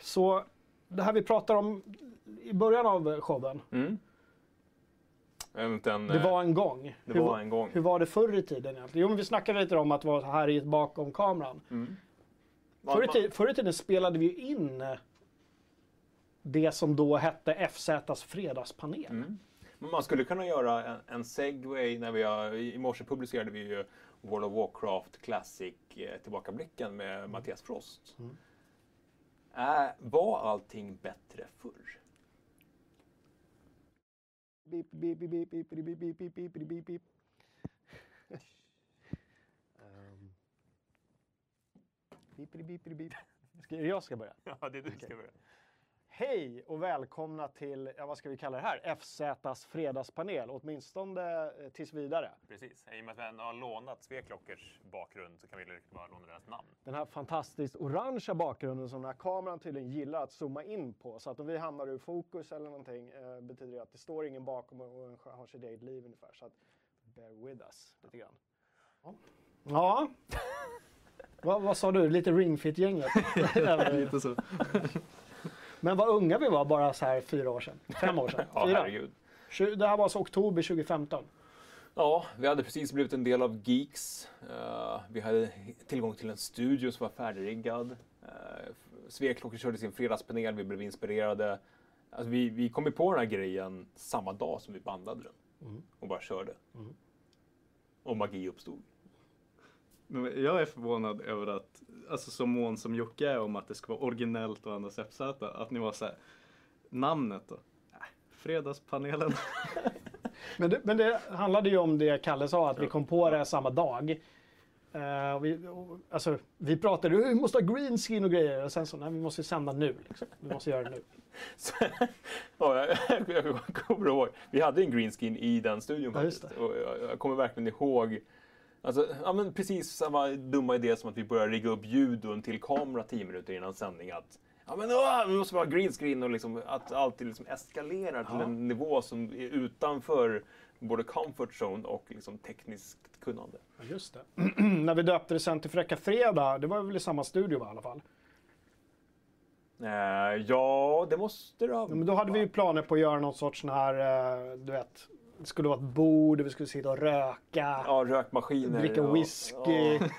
Så det här vi pratar om i början av showen, Mm. En, en, det var en gång. det hur, var en gång. hur var det förr i tiden egentligen? Jo, men vi snackade lite om att vara här bakom kameran. Mm. Förr, i tid, förr i tiden spelade vi ju in eh, det som då hette FZs fredagspanel. Mm. Men man skulle kunna göra en, en segway när vi har, i morse publicerade vi ju World of Warcraft Classic eh, tillbakablicken med Mattias Frost. Mm. Äh, var allting bättre förr? Beep, beep, beep, beep, beep, beep, beep, beep, beep, beep, beep, beep. Ehm. Beep, beep, beep, beep, beep. Ska, jag som ska börja? Ja, det är du ska börja. Hej och välkomna till, ja, vad ska vi kalla det här, FZs fredagspanel, åtminstone eh, tills vidare. Precis, i och med att vi har lånat Sveklockers bakgrund så kan vi riktigt bara låna deras namn. Den här fantastiskt orangea bakgrunden som den här kameran tydligen gillar att zooma in på. Så att om vi hamnar ur fokus eller någonting eh, betyder det att det står ingen bakom och en har sitt eget liv ungefär. Så att bear with us lite grann. Ja. ja. (laughs) vad, vad sa du? Lite ringfit-gänget? (laughs) Lite så. (laughs) Men vad unga vi var bara så här fyra år sedan. Fem år sedan. (laughs) Ja, Fyra. herregud. Det här var alltså oktober 2015. Ja, vi hade precis blivit en del av Geeks. Eh, vi hade tillgång till en studio som var färdigriggad. Uh, Sveklockor körde sin fredagspanel, vi blev inspirerade. Alltså, vi, vi kom ju på den här grejen samma dag som vi bandade den. Och bara körde. Och magi uppstod. Men jag är förvånad över att, alltså som mån som Jocke är om att det ska vara originellt och andas FZ, att ni var så här, namnet då? Äh, fredagspanelen. (laughs) Men det, men det handlade ju om det Kalle sa, att vi kom på det samma dag. Och vi, och, alltså, vi pratade, vi måste ha green skin och grejer. Och sen så, nej vi måste sända nu. Liksom. Vi måste göra det nu. (laughs) Så, ja, jag, jag kommer ihåg, vi hade en green skin i den studion Ja, faktiskt. Och jag, jag kommer verkligen ihåg Alltså, ja, men precis samma dumma idé som att vi börjar rigga upp ljud och en till kamera tio minuter innan sändning. Att, Ja, men åh, det måste vara green screen och liksom, att allt liksom eskalerar till Ja. en nivå som är utanför både comfort zone och liksom tekniskt kunnande. Ja, just det. (clears throat) När vi döpte det sen till Fräcka Fredag, det var väl i samma studio va, i alla fall? Eh, ja, det måste det ha Ja, men då hade vi ju planer på att göra någon sorts sån här, eh, du vet, det skulle vara ett bord där vi skulle sitta och röka, Ja, rökmaskiner. dricka och- whisky. Ja. (laughs)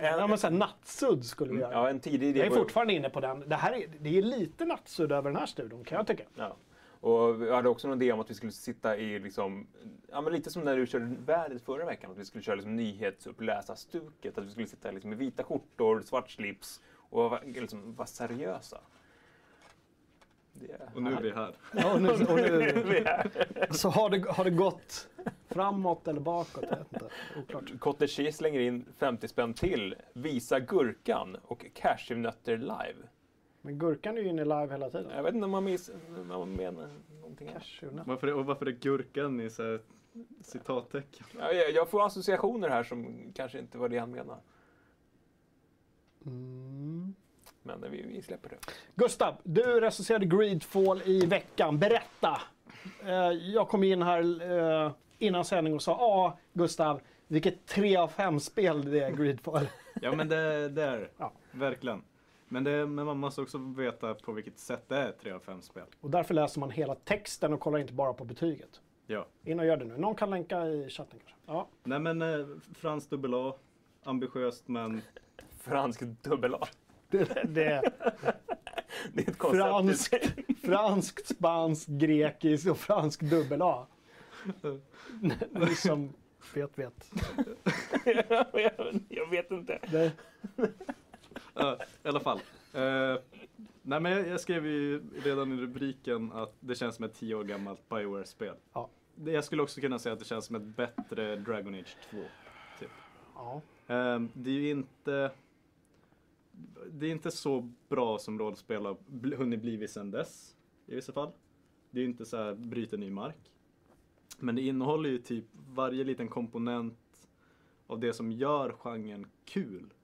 Ja, men så här nattsudd skulle vi göra. ja, en tidig idé Jag är var fortfarande inne på den. Det, här är, det är lite nattsudd över den här studion kan jag tycka. Ja. Och vi hade också en idé om att vi skulle sitta i, liksom, ja, men lite som när du körde vädret förra veckan, att vi skulle köra liksom nyhetsuppläsarstuket. Att vi skulle sitta liksom, i vita skjortor, svart slips och vara liksom, vara seriösa. Är Och nu är vi här. Ja, och nu, och nu, (laughs) vi så har det, har det gått framåt eller bakåt? Jag vet inte. Oklart. Cottage Cheese slänger in 50 spänn till, Visa Gurkan och Cashewnötter live. Men Gurkan är ju inne live hela tiden. Jag vet inte om man, miss, om man menar någonting. Varför är, och varför är gurkan i så här citattecken? Ja, jag, jag får associationer här som kanske inte var det han menade. Mm. Men vi, vi släpper det. Gustav, du recenserade Greedfall i veckan. Berätta! Eh, jag kom in här eh, innan sändning och sa ja, Gustav, vilket 3 av 5 spel det är Greedfall. Ja men det, det är. Ja. Verkligen. Men, det, men man måste också veta på vilket sätt det är 3 av 5 spel. Och därför läser man hela texten och kollar inte bara på betyget. Ja. In och gör det nu. Någon kan länka i chatten kanske. Ja. Nej men eh, Frans dubbel A. Ambitiöst men Fransk dubbel A. Det, det, (laughs) Det är ett koncept. franskt, franskt, spanskt, grekiskt och fransk dubbel A. Ni som vet vet. (laughs) jag, vet inte. Det, Ja, i alla fall. Eh, nej men jag, jag skrev ju redan i rubriken att det känns som ett 10 år gammalt Bioware-spel. Ja. Jag skulle också kunna säga att det känns som ett bättre Dragon Age 2. Typ. ja. Eh, det är ju inte det är inte så bra som rollspel har hunnit blivit sedan dess i vissa fall. Det är inte så här bryter ny mark. Men det innehåller ju typ varje liten komponent av det som gör genren kul.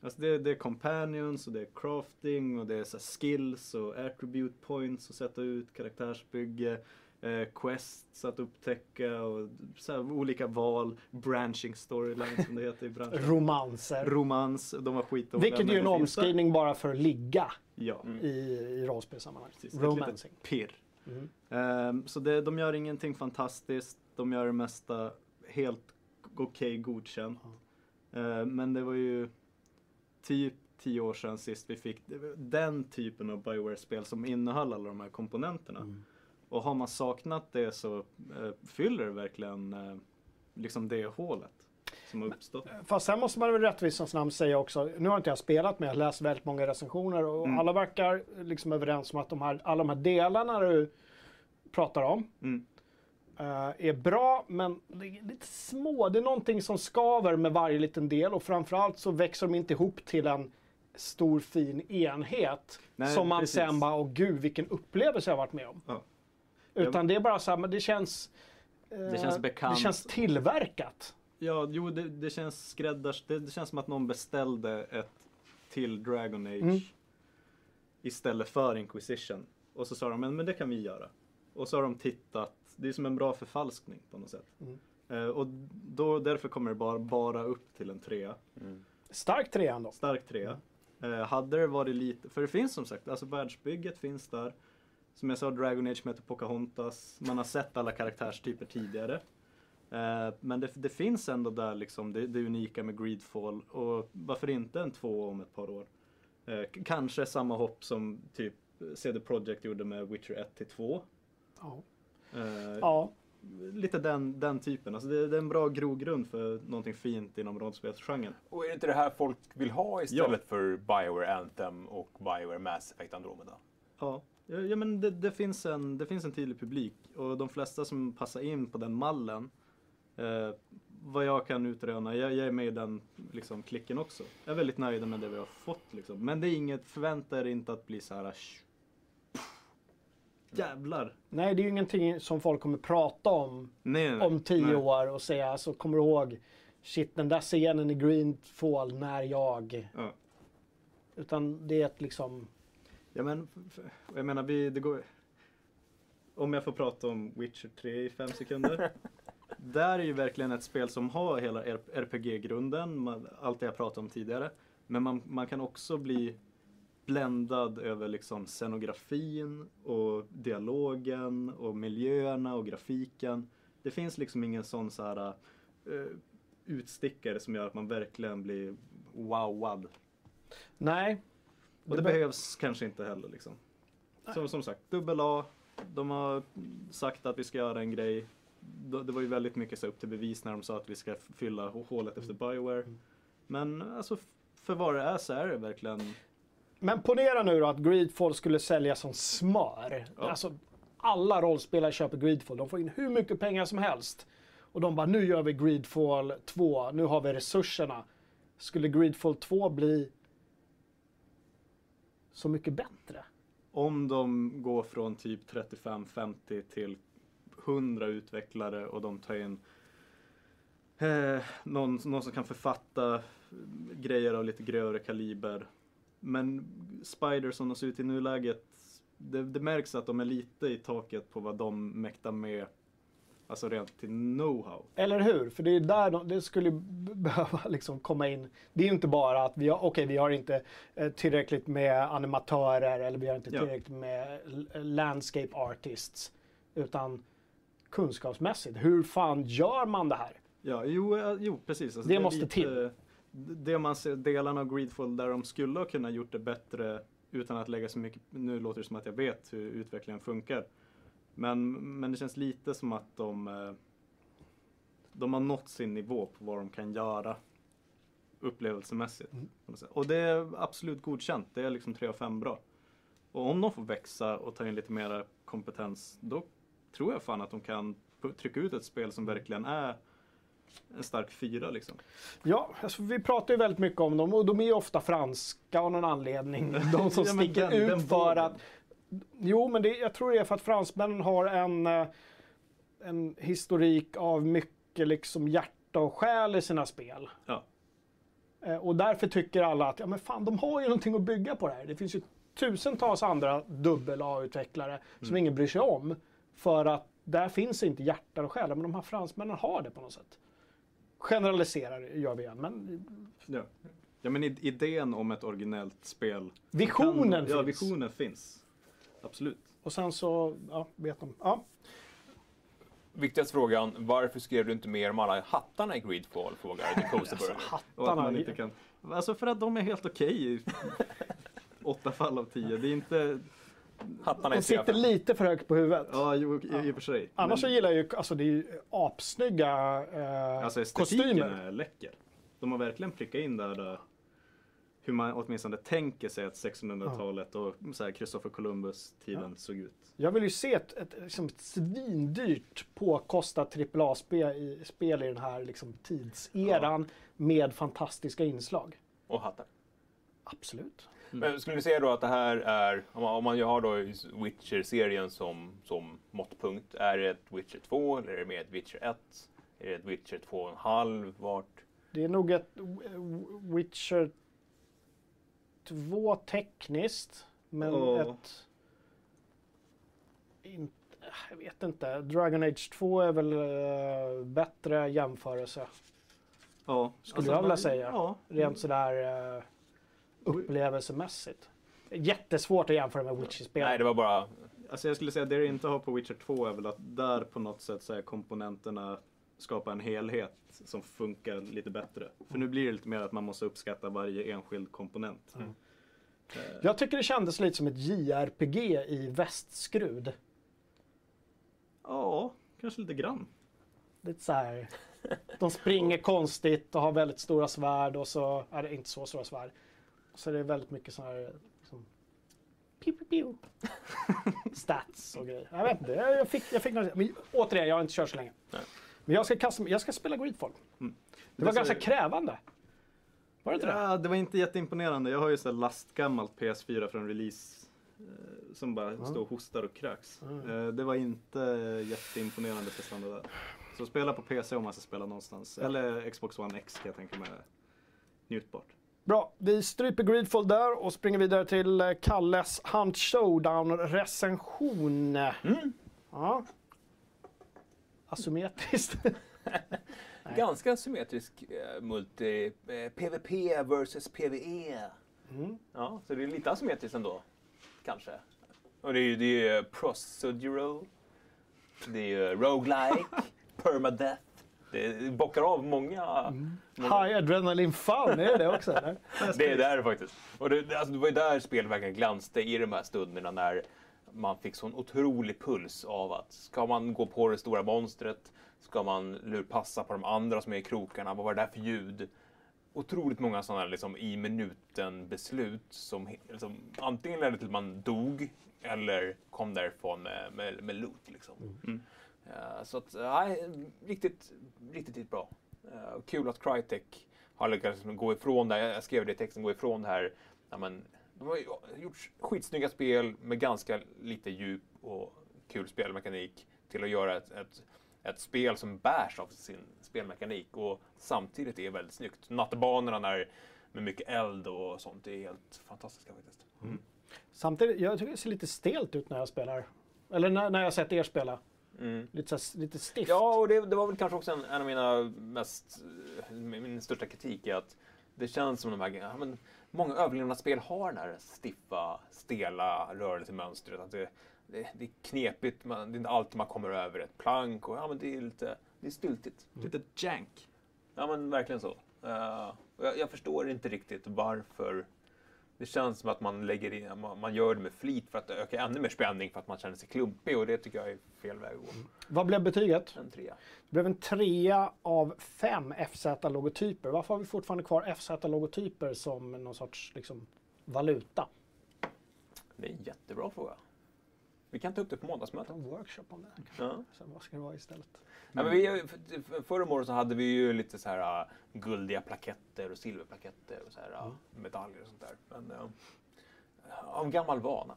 Alltså det, det är companions och det är crafting och det är så här skills och attribute points att sätta ut, karaktärsbygge, eh, quests att upptäcka och så här olika val, branching storylines som det heter i branschen. Romanser. Romans, de var skitdåliga. Vilket är ju en omskrivning bara för ligga Ja, i, i rollspelssammanhang. Romancing. pirr. Mm. Ehm, så det, de gör ingenting fantastiskt. De gör det mesta helt okej godkänt. Ehm, men det var ju typ tio år sedan sist vi fick den typen av Bioware-spel som innehöll alla de här komponenterna. Mm. Och har man saknat det så eh, fyller det verkligen eh, liksom det hålet som har uppstått. Fast sen måste man väl rättvisans namn säga också, nu har inte jag spelat men jag har läst väldigt många recensioner och Mm. alla verkar liksom överens om att de här, alla de här delarna du pratar om Mm. eh, är bra men det är lite små. Det är någonting som skaver med varje liten del och framförallt så växer de inte ihop till en stor fin enhet Nej, som man precis. sen bara, åh gud vilken upplevelse jag har varit med om. Ja. Utan det är bara så här, men det känns eh, Det känns bekant. Det känns tillverkat. Ja, jo det, det känns skräddars... Det, det känns som att någon beställde ett till Dragon Age Mm. istället för Inquisition. Och så sa de, men, men det kan vi göra. Och så har de tittat, det är som en bra förfalskning på något sätt. Mm. Eh, och då, därför kommer det bara, bara upp till en trea. Stark trea ändå. Stark trea. Eh, hade det varit lite, för det finns som sagt, alltså världsbygget finns där. Som jag sa, Dragon Age möter Pocahontas. Man har sett alla karaktärstyper tidigare. Eh, men det, det finns ändå där liksom det, det unika med Greedfall. Och varför inte en två om ett par år? Eh, kanske samma hopp som typ CD Projekt gjorde med Witcher 1 till 2. Ja. Eh, ja. Lite den, den typen. Alltså det, det är en bra grogrund för någonting fint inom rollspelsgenren. Och är det inte det här folk vill ha istället för Bioware Anthem och Bioware Mass Effect Andromeda? Ja, ja men det, det, finns en, det finns en tydlig publik och de flesta som passar in på den mallen eh, vad jag kan utröna, jag, jag är med i den liksom, klicken också. Jag är väldigt nöjd med det vi har fått liksom. Men det är inget, förvänta er inte att bli så här. "Sh- pff, Jävlar! Nej, det är ju ingenting som folk kommer prata om Nej, nej, om tio nej. år och säga, alltså kommer du ihåg Shit, den där scenen i Greenfall när jag... Ja. Utan det är ett liksom... Ja men, jag menar vi, det går... Om jag får prata om Witcher 3 i fem sekunder. (laughs) Där är ju verkligen ett spel som har hela RPG-grunden, allt det jag pratade om tidigare. Men man, man kan också bli bländad över liksom scenografin och dialogen och miljöerna och grafiken. Det finns liksom ingen sån så här eh, utstickare som gör att man verkligen blir wowad. Nej. Och det, be- behövs kanske inte heller liksom. Som, som sagt, dubbel A. De har sagt att vi ska göra en grej. Det var ju väldigt mycket så upp till bevis när de sa att vi ska fylla hålet efter Bioware. Men alltså för vad det är så är det verkligen Men ponera nu då att Greedfall skulle sälja som smör. Ja. Alltså, alla rollspelare köper Greedfall. De får in hur mycket pengar som helst. Och de bara, nu gör vi Greedfall 2. Nu har vi resurserna. Skulle Greedfall 2 bli så mycket bättre? om de går från typ 35-50 till 100 utvecklare och de tar in eh, någon, någon som kan författa grejer av lite grövre kaliber. Men Spider som de ser ut i nuläget, det, det märks att de är lite i taket på vad de mäktar med, alltså rent till know-how. Eller hur? För det är där de, det skulle (laughs) behöva liksom komma in. Det är ju inte bara att vi har, okej, vi har inte eh, tillräckligt med animatörer eller vi har inte Ja. tillräckligt med l- landscape artists. Utan kunskapsmässigt, hur fan gör man det här? Ja, jo, eh, jo precis. Alltså, Det är måste till. Det man ser, delarna av Greedfall där de skulle ha kunnat gjort det bättre utan att lägga så mycket, nu låter det som att jag vet hur utvecklingen funkar. Men, men det känns lite som att de, eh, de har nått sin nivå på vad de kan göra upplevelsemässigt. Mm. Och det är absolut godkänt, det är liksom 3 av 5 bra. Och om de får växa och ta in lite mera kompetens, då tror jag fan att de kan trycka ut ett spel som verkligen är en stark fyra liksom. Ja, alltså, vi pratar ju väldigt mycket om dem och de är ju ofta franska av någon anledning. De som (laughs) Ja, sticker den- den ut för vågen. att... Jo, men det, jag tror det är för att fransmännen har en, eh, en historik av mycket liksom hjärta och själ i sina spel. Ja. Eh, Och därför tycker alla att ja, men fan, de har ju någonting att bygga på det här. Det finns ju tusentals andra dubbel-A-utvecklare som Mm. ingen bryr sig om. För att där finns inte hjärta och själ. Men de här fransmännen har det på något sätt. Generaliserar gör vi igen, men Ja. ja men idén om ett originellt spel. Visionen Ja, finns. visionen finns. Absolut. Och sen så, ja, vet de. Ja. Viktigaste frågan, varför skrev du inte mer om alla hattarna i Greedfall? Frågar The Coasterburger. Att Hattarna. man inte kan... Alltså för att de är helt okej i (laughs) åtta fall av tio. Det är inte... Hattarna i De sitter lite för högt på huvudet. Ja, i, i och för sig. Annars så Men- gillar jag ju, alltså det är ju apsnygga eh, Alltså estetiken kostymer. är läcker. De har verkligen prickat in där eh, hur man åtminstone tänker sig att 1600-talet och så här Christopher Columbus-tiden såg ut. Jag vill ju se ett, ett, liksom ett svindyrt påkostat AAA-spel i, spel i den här liksom, tidseran med fantastiska inslag. Och hattar. Absolut. Men skulle du säga då att det här är, om man, om man ju har då Witcher-serien som, som måttpunkt, är det ett Witcher 2 eller är det mer ett Witcher 1? Är det ett Witcher 2,5? Vart? Det är nog ett Witcher 2 tekniskt, men Ja. ett... In, jag vet inte. Dragon Age 2 är väl uh, bättre jämförelse. Ja, Skulle jag vilja man- säga. Ja, Rent sådär uh, upplevelsemässigt. Jättesvårt att jämföra med Witcher-spel. Nej, det var bara... Alltså jag skulle säga det det inte har på Witcher 2 är väl att där på något sätt så är komponenterna skapar en helhet som funkar lite bättre. För nu blir det lite mer att man måste uppskatta varje enskild komponent. Mm. Eh, Jag tycker det kändes lite som ett JRPG i västskrud. Ja, kanske lite grann. Lite så här. De springer konstigt och har väldigt stora svärd och så är det inte så stora svärd. Så det är väldigt mycket sån här liksom, piu, piu, piu. stats och grejer. Jag vet inte, jag fick, jag fick något, men återigen, jag har inte kört så länge. Nej. Men jag ska, kasta, jag ska spela Greedfall. Mm. Det var Det ganska så- krävande. Var det inte det? Ja, det var inte jätteimponerande. Jag har ju så lastgammalt PS4 från release eh, som bara står och hostar och kräks. Eh, Det var inte jätteimponerande prestanda där. Så spela på PC om man ska spela någonstans. Eller Xbox One X kan jag tänka mig njutbart. Bra, vi stryper Greedfall där och springer vidare till eh, Kalles Hunt Showdown-recension. Mm. Ja. Asymmetriskt. (laughs) Ganska symmetrisk eh, multi. Eh, PVP versus PVE. Mm. Ja, så det är lite asymmetriskt ändå. Kanske. Och det är ju det är procedural. Det är ju roguelike. (laughs) permadeath. Det bockar av många... många High adrenaline fun, är det också? Eller? (laughs) det är där faktiskt. Och det, det- alltså, det var ju där spelet verkligen glänste i de här stunderna när man fick sån otrolig puls av att ska man gå på det stora monstret? Ska man lurpassa på de andra som är i krokarna? Vad var det där för ljud? Otroligt många sådana liksom, i minuten beslut som liksom, antingen ledde till att man dog eller kom därifrån med, med, med loot. Liksom. Eh, så att, nej, riktigt, riktigt, riktigt bra. Eh, kul att Crytek har lyckats liksom gå ifrån det här, jag skrev det i texten, gå ifrån det här, ja, men, de har gjort skitsnygga spel med ganska lite djup och kul spelmekanik till att göra ett, ett, ett spel som bärs av sin spelmekanik och samtidigt är väldigt snyggt. Nattbanorna där med mycket eld och sånt är helt fantastiska faktiskt. Samtidigt, jag tycker det ser lite stelt ut när jag spelar. Eller när, när jag sett er spela. Lite, så, lite stift. Ja, och det, det var väl kanske också en, en av mina mest, min största kritik är att det känns som de här, ja, men många överlevnadsspel har den här stiffa, stela rörelsemönstret. Att det, det, det är knepigt, man, det är inte alltid man kommer över ett plank och ja, men det är lite, det är styltigt. Lite jank. Ja, men verkligen så. Och jag, jag förstår inte riktigt varför det känns som att man lägger in, man, gör det med flit för att öka ännu mer spänning för att man känner sig klumpig och det tycker jag är fel väg att gå. Vad blev betyget? En trea. Det blev en trea av fem FZ-logotyper. Varför har vi fortfarande kvar FZ-logotyper som någon sorts liksom, valuta? Det är en jättebra fråga. Vi kan ta upp det på måndagsmötet. En workshop om det. kanske. Ja. Så vad ska det vara istället? Ja, men vi, för- för- förra året så hade vi ju lite så här äh, guldiga plaketter och silverplaketter och så här äh, medaljer och sånt där. Men äh, av gammal vana.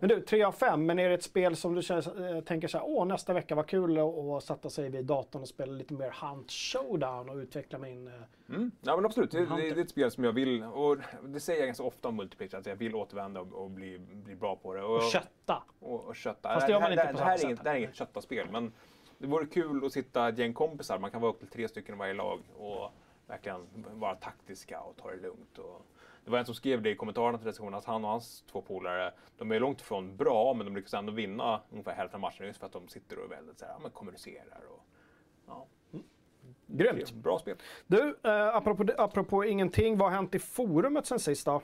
Men du, 3 av 5, men är det ett spel som du känner, eh, tänker så här, åh nästa vecka var kul att sätta sig vid datorn och spela lite mer Hunt Showdown och utveckla min... eh, Mm. Ja men absolut, det, det, är ett spel som jag vill, och det säger jag ganska ofta om multiplayer, att jag vill återvända och, och bli, bli bra på det. Och, Och kötta. och, och kötta. Fast det gör man inte på det, här samma sätt. det här är inget köttaspel, men det vore kul att sitta ett gäng kompisar, man kan vara upp till tre stycken i varje lag och verkligen vara taktiska och ta det lugnt. Och, det var en som skrev det i kommentarerna till recensionen att han och hans två polare, de är långt ifrån bra, men de lyckas ändå vinna ungefär hälften av matchen just för att de sitter och väldigt så här, ja, kommunicerar. Och, ja. Grymt. Bra spel. Du, eh, apropå, apropå ingenting, vad har hänt i forumet sen sist då?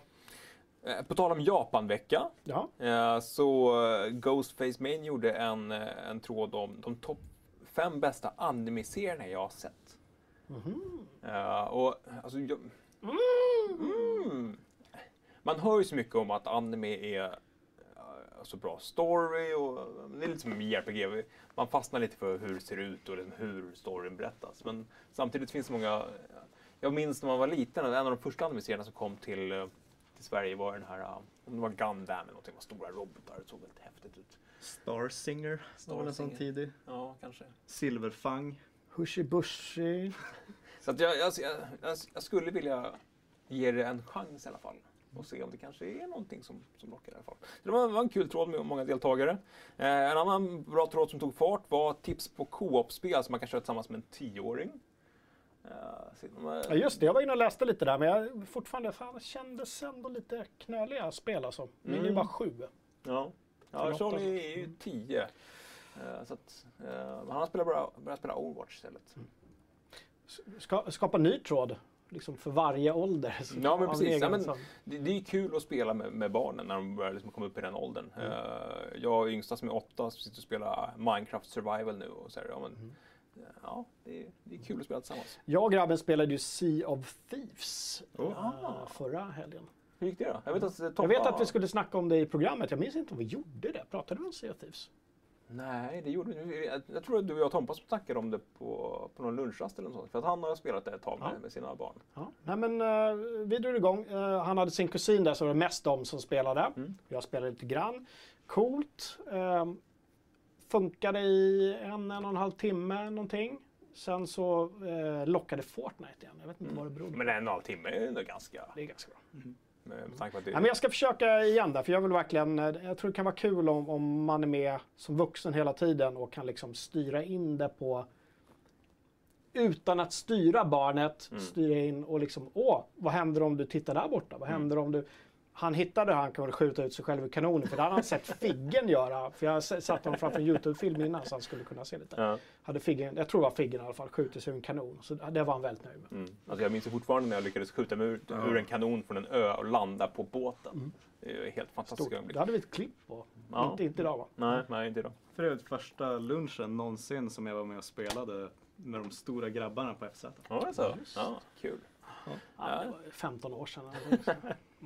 Eh, På tal om Japanvecka Ja. eh, så eh, Ghostface Main gjorde en, en tråd om de topp fem bästa anime-serierna jag har sett. Eh, och alltså, jag, mm, man hör ju så mycket om att anime är eh, alltså bra story och eh, det är lite som JRPG. Man fastnar lite för hur det ser ut och liksom hur storyn berättas. Men samtidigt finns det många... Jag minns när man var liten, en av de första anime-serierna som kom till, eh, till Sverige var den här, eh, om det var Gundam eller någonting, med stora robotar. Det såg väldigt häftigt ut. Star Singer var en sån Singer. tidig. Ja, kanske. Silverfang. Hushy-bushy. Så att jag, jag, jag, jag skulle vilja ge det en chans i alla fall. Och se om det kanske är någonting som, som lockar i alla fall. Så det var, var en kul tråd med många deltagare. Eh, en annan bra tråd som tog fart var tips på co-op-spel som man kan köra tillsammans med en tioåring. Eh, Ja, just det, jag var inne och läste lite där, men jag fortfarande, fan, kändes ändå lite knöliga spel alltså. Min är ju Mm. bara sju. Ja, ja Charlie alltså. är ju tio. Eh, så att, eh, han har spelat börjat spela Overwatch istället. Ska, skapa ny tråd, liksom för varje ålder. Så Ja, men precis. Ja, men, det, det är kul att spela med, med barnen när de börjar liksom komma upp i den åldern. Mm. Eh, jag och yngsta som är åtta sitter och spelar Minecraft Survival nu. Och så här, ja, men, Mm. ja, det, är- det är kul att spela tillsammans. Jag och grabben spelade ju Sea of Thieves Oh. eh, förra helgen. Hur gick det då? Jag vet att, Jag vet att vi skulle snacka om det i programmet. Jag minns inte om vi gjorde det. Pratade vi om Sea of Thieves? Nej, det gjorde vi Jag, jag tror att du och jag och Tompa snackade om det på, på någon lunchrast eller något sånt. För att han har spelat det ett tag med, Ja. med sina barn. Ja. Nej, men, eh, vi drog igång. Eh, han hade sin kusin där så det var mest de som spelade. Mm. Jag spelade lite grann. Coolt. Eh, funkade i en, en och en halv timme någonting. Sen så eh, lockade Fortnite igen. Jag vet inte vad det berodde på. Men en och en halv timme är ändå ganska... Det är ganska bra. Med, med tanke på att det, Ja, men jag ska försöka igen där, för jag vill verkligen, eh, jag tror det kan vara kul om, om man är med som vuxen hela tiden och kan liksom styra in det på utan att styra barnet, Mm. styra in och liksom, åh, vad händer om du tittar där borta? Vad händer om du... Han hittade hur han kunde skjuta ut sig själv i kanonen, för det hade han sett Figgen göra. För jag satt honom framför en YouTube-film innan så han skulle kunna se lite. Ja. Hade Figgen, jag tror det var Figgen i alla fall, skjutit sig ur en kanon. Så det var han väldigt nöjd med. mm. alltså jag minns fortfarande när jag lyckades skjuta mig ur, ur en kanon från en ö och landa på båten. Det är helt fantastiskt Mm. Ögonblick. Det hade vi ett klipp på. Ja. Inte, inte idag va? Nej, nej, inte idag. För övrigt första lunchen någonsin som jag var med och spelade med de stora grabbarna på FZ. Ja, det är så. Ja, kul. Ja, det var 15 år sedan. (laughs)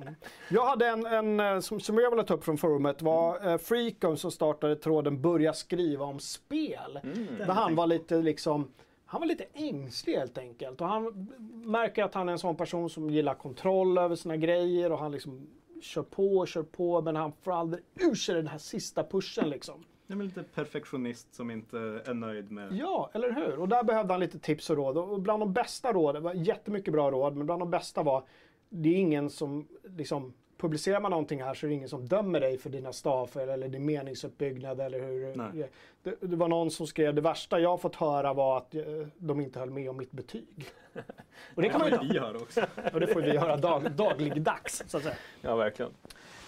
Mm. Jag hade en, en eh, som, som jag ville ta upp från forumet var eh, Freecom som startade tråden Börja skriva om spel. Där han var lite liksom han var lite ängslig helt enkelt. Och han märker att han är en sån person som gillar kontroll över sina grejer och han liksom kör på och kör på men han får aldrig ur sig den här sista pushen liksom. Jag är lite perfektionist som inte är nöjd med... Ja, eller hur? Och där behövde han lite tips och råd. Och bland de bästa råden, var jättemycket bra råd, men bland de bästa var det är ingen som liksom publicerar man någonting här så är det ingen som dömer dig för dina stavfel eller din meningsuppbyggnad eller hur Nej. det, det var någon som skrev det värsta jag fått höra var att eh, de inte höll med om mitt betyg. (laughs) Och det kan man ju vi göra också. och det får vi göra dag, (laughs) dagligdags så att säga. Ja, verkligen.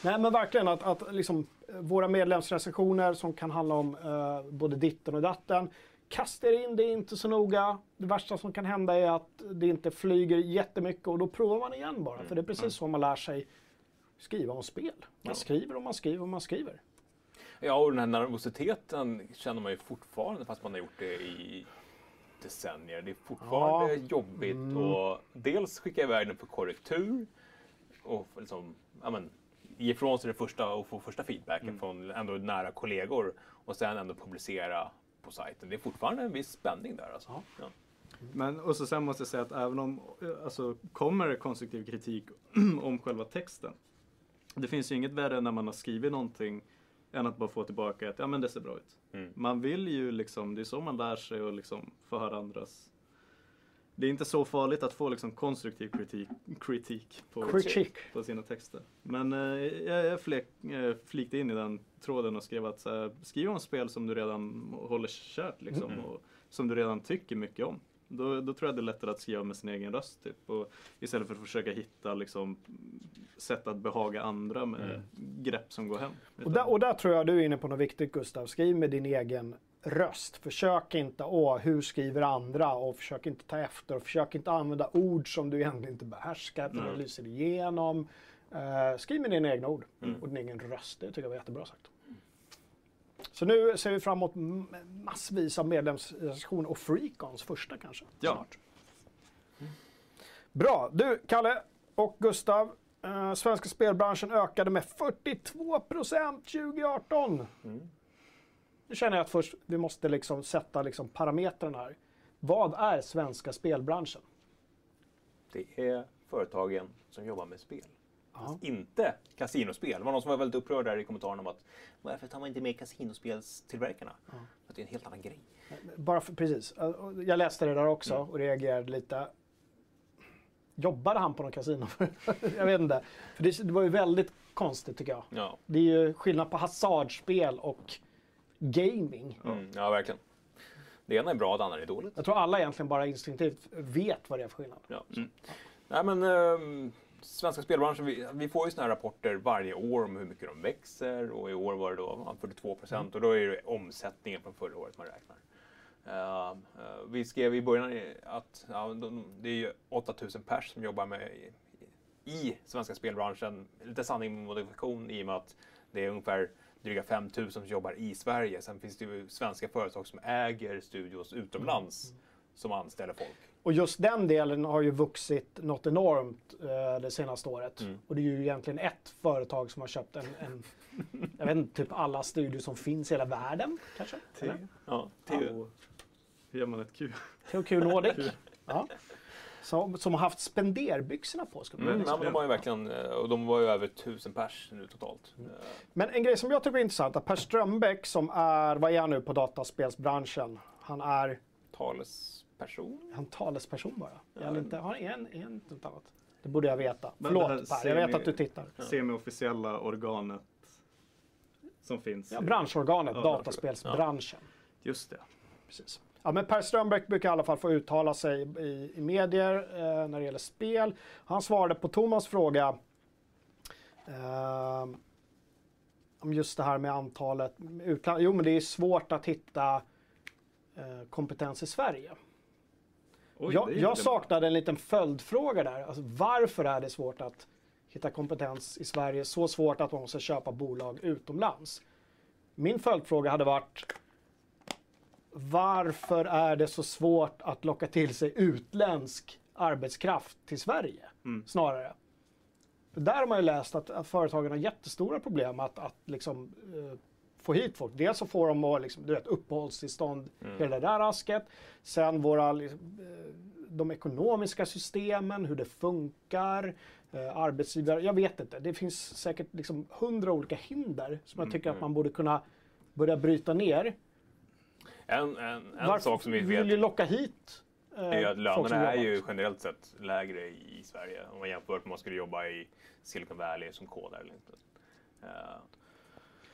Nej men verkligen att, att liksom, eh, våra medlemsrecensioner som kan handla om eh, både ditten och datten. Kasta er in, det är inte så noga. Det värsta som kan hända är att det inte flyger jättemycket och då provar man igen bara. För det är precis så man lär sig skriva om spel. Man skriver och man skriver och man skriver. Ja, och den här nervositeten känner man ju fortfarande fast man har gjort det i decennier. Det är fortfarande jobbigt och dels skicka iväg den för korrektur och liksom, ja, men, ge ifrån sig det första och få första feedbacken från ändå nära kollegor och sen ändå publicera på sajten. Det är fortfarande en viss spänning där alltså. Ja. Men och så sen måste jag säga att även om alltså, kommer det konstruktiv kritik (clears throat) om själva texten. Det finns ju inget värre när man har skrivit någonting än att bara få tillbaka att ja men det ser bra ut. Mm. Man vill ju liksom, det är så man lär sig och liksom få höra andras. Det är inte så farligt att få liksom konstruktiv kritik, kritik på, Kritik. på sina texter. Men eh, jag, jag eh, flikte in i den tråden och skrev att här, skriv om spel som du redan håller kärt liksom, Mm. och som du redan tycker mycket om. Då, då tror jag det är lättare att skriva med sin egen röst. Typ, och istället för att försöka hitta liksom, sätt att behaga andra med grepp som går hem. Och där, och där tror jag du är inne på något viktigt Gustav. Skriv med din egen röst. Försök inte, åh, hur skriver andra? Och försök inte ta efter. Och försök inte använda ord som du egentligen inte behärskar. För det lyser igenom. Uh, skriv med dina egna ord och din egen röst. Det tycker jag var jättebra sagt. Så nu ser vi fram emot massvis av medlemsrecensioner och Freakons första kanske. Ja. Snart. Bra. Du, Kalle och Gustav. Eh, svenska spelbranschen ökade med 42 procent 2018. Nu känner jag att först vi måste liksom sätta liksom parametrarna här. Vad är svenska spelbranschen? Det är företagen som jobbar med spel. Ja. Inte kasinospel. Det var någon som var väldigt upprörd där i kommentaren om att varför tar man inte med kasinospelstillverkarna? För att det är en helt annan grej. Bara för, precis. Jag läste det där också och reagerade lite. Jobbade han på någon kasino? (laughs) jag vet inte. För det, det var ju väldigt konstigt tycker jag. Ja, Det är ju skillnad på hasardspel och gaming. mm, ja verkligen. Det ena är bra, det andra är dåligt. Jag tror alla egentligen bara instinktivt vet vad det är för skillnad. Ja. Mm. Nej, men, ehm, svenska spelbranschen, vi, vi får ju såna här rapporter varje år om hur mycket de växer och i år var det då ja, 42 procent och då är det omsättningen från förra året man räknar. Ehm, eh, vi skrev i början att ja, de, det är ju 8000 pers som jobbar med i, i svenska spelbranschen. Lite sanning med modifikation i och med att det är ungefär dryga 5000 som jobbar i Sverige. Sen finns det ju svenska företag som äger studios utomlands som anställer folk. Och just den delen har ju vuxit något enormt eh, det senaste året. Mm. Och det är ju egentligen ett företag som har köpt en, en jag vet inte, typ alla studios som finns i hela världen kanske? Eller? Ja. Och hur gör man ett Q? THQ Nordic. ja. Som, som har haft spenderbyxorna på. Ska man Mm, ja, men de har ju verkligen, eh, och de var ju över tusen pers nu totalt. Eh, Men en grej som jag tycker är intressant, att Per Strömbäck som är, vad är han nu på dataspelsbranschen? Han är person? Är han talesperson bara? Är han inte, har en, en, något annat? Det borde jag veta. Men Förlåt Per, jag vet att du tittar. Semi-officiella organet som finns. Ja, branschorganet, Ja, dataspelsbranschen. Just det. Precis. Ja, men per Strömbäck brukar i alla fall få uttala sig i, i medier eh, när det gäller spel. Han svarade på Thomas fråga eh, om just det här med antalet utland. Jo, men det är svårt att hitta eh, kompetens i Sverige. Oj, jag jag saknade en liten följdfråga där. Alltså, varför är det svårt att hitta kompetens i Sverige? Så svårt att man måste köpa bolag utomlands. Min följdfråga hade varit varför är det så svårt att locka till sig utländsk arbetskraft till Sverige? Mm. Snarare. Där har man ju läst att, att företagen har jättestora problem att, att liksom, eh, få hit folk. Dels så får de liksom, du vet, uppehållstillstånd, hela det där rasket. Sen våra, liksom, eh, de ekonomiska systemen, hur det funkar, eh, arbetsgivare. Jag vet inte. Det finns säkert liksom hundra olika hinder som jag tycker att man borde kunna börja bryta ner. En, en, en Varför sak som vi vill ju locka hit eh, är att lönerna är ju generellt sett lägre i Sverige om man jämför med om man skulle jobba i Silicon Valley som kodare eller inte. Eh,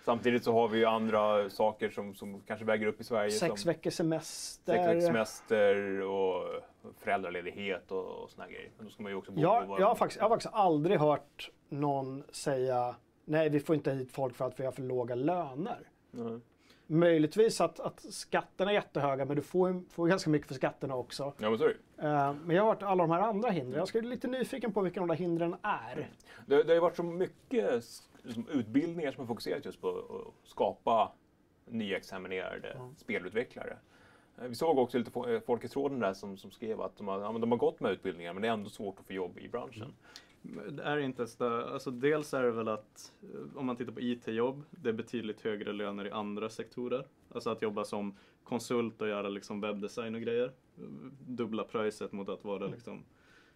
Samtidigt så har vi ju andra saker som, som kanske väger upp i Sverige. Sex veckors semester. sex veckors semester och föräldraledighet och, och såna grejer. Men då ska man ju också bo Jag, jag, har faktiskt, jag har faktiskt aldrig hört någon säga nej, vi får inte hit folk för att vi har för låga löner. Nej. Möjligtvis att, att skatterna är jättehöga, men du får, får ganska mycket för skatterna också. Ja, men så är det. Eh, men jag har hört alla de här andra hindren. Jag ska bli lite nyfiken på vilka de där hindren är. Det, det har ju varit så mycket liksom, utbildningar som har fokuserat just på att skapa nyexaminerade spelutvecklare. Eh, Vi såg också lite eh, folk i tråden där som, som skrev att de har, de har gått med utbildningar men det är ändå svårt att få jobb i branschen. Det är inte så alltså dels är det väl att eh, om man tittar på IT-jobb, det är betydligt högre löner i andra sektorer. Alltså att jobba som konsult och göra liksom webbdesign och grejer. Dubbla priset mot att vara liksom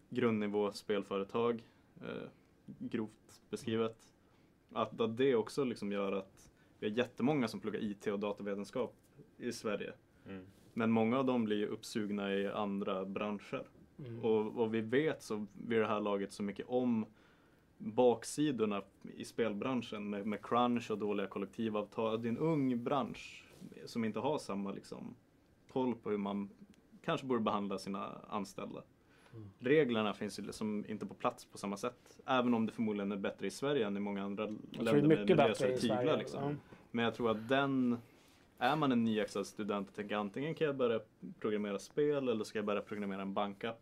grundnivå spelföretag, eh, grovt beskrivet. Att, att det också liksom gör att vi har jättemånga som pluggar IT och datavetenskap i Sverige. Mm. Men många av dem blir uppsugna i andra branscher. Och, och vi vet så vid det här laget så mycket om baksidorna i spelbranschen med, med crunch och dåliga kollektivavtal. Det är en ung bransch som inte har samma liksom, koll på hur man kanske borde behandla sina anställda. Reglerna finns ju liksom inte på plats på samma sätt. Även om det förmodligen är bättre i Sverige än i många andra är länder med, lösare tyglar. Liksom. ja. Men jag tror att den, är man en nyexad student och tänker antingen kan jag börja programmera spel eller ska jag börja programmera en bankapp.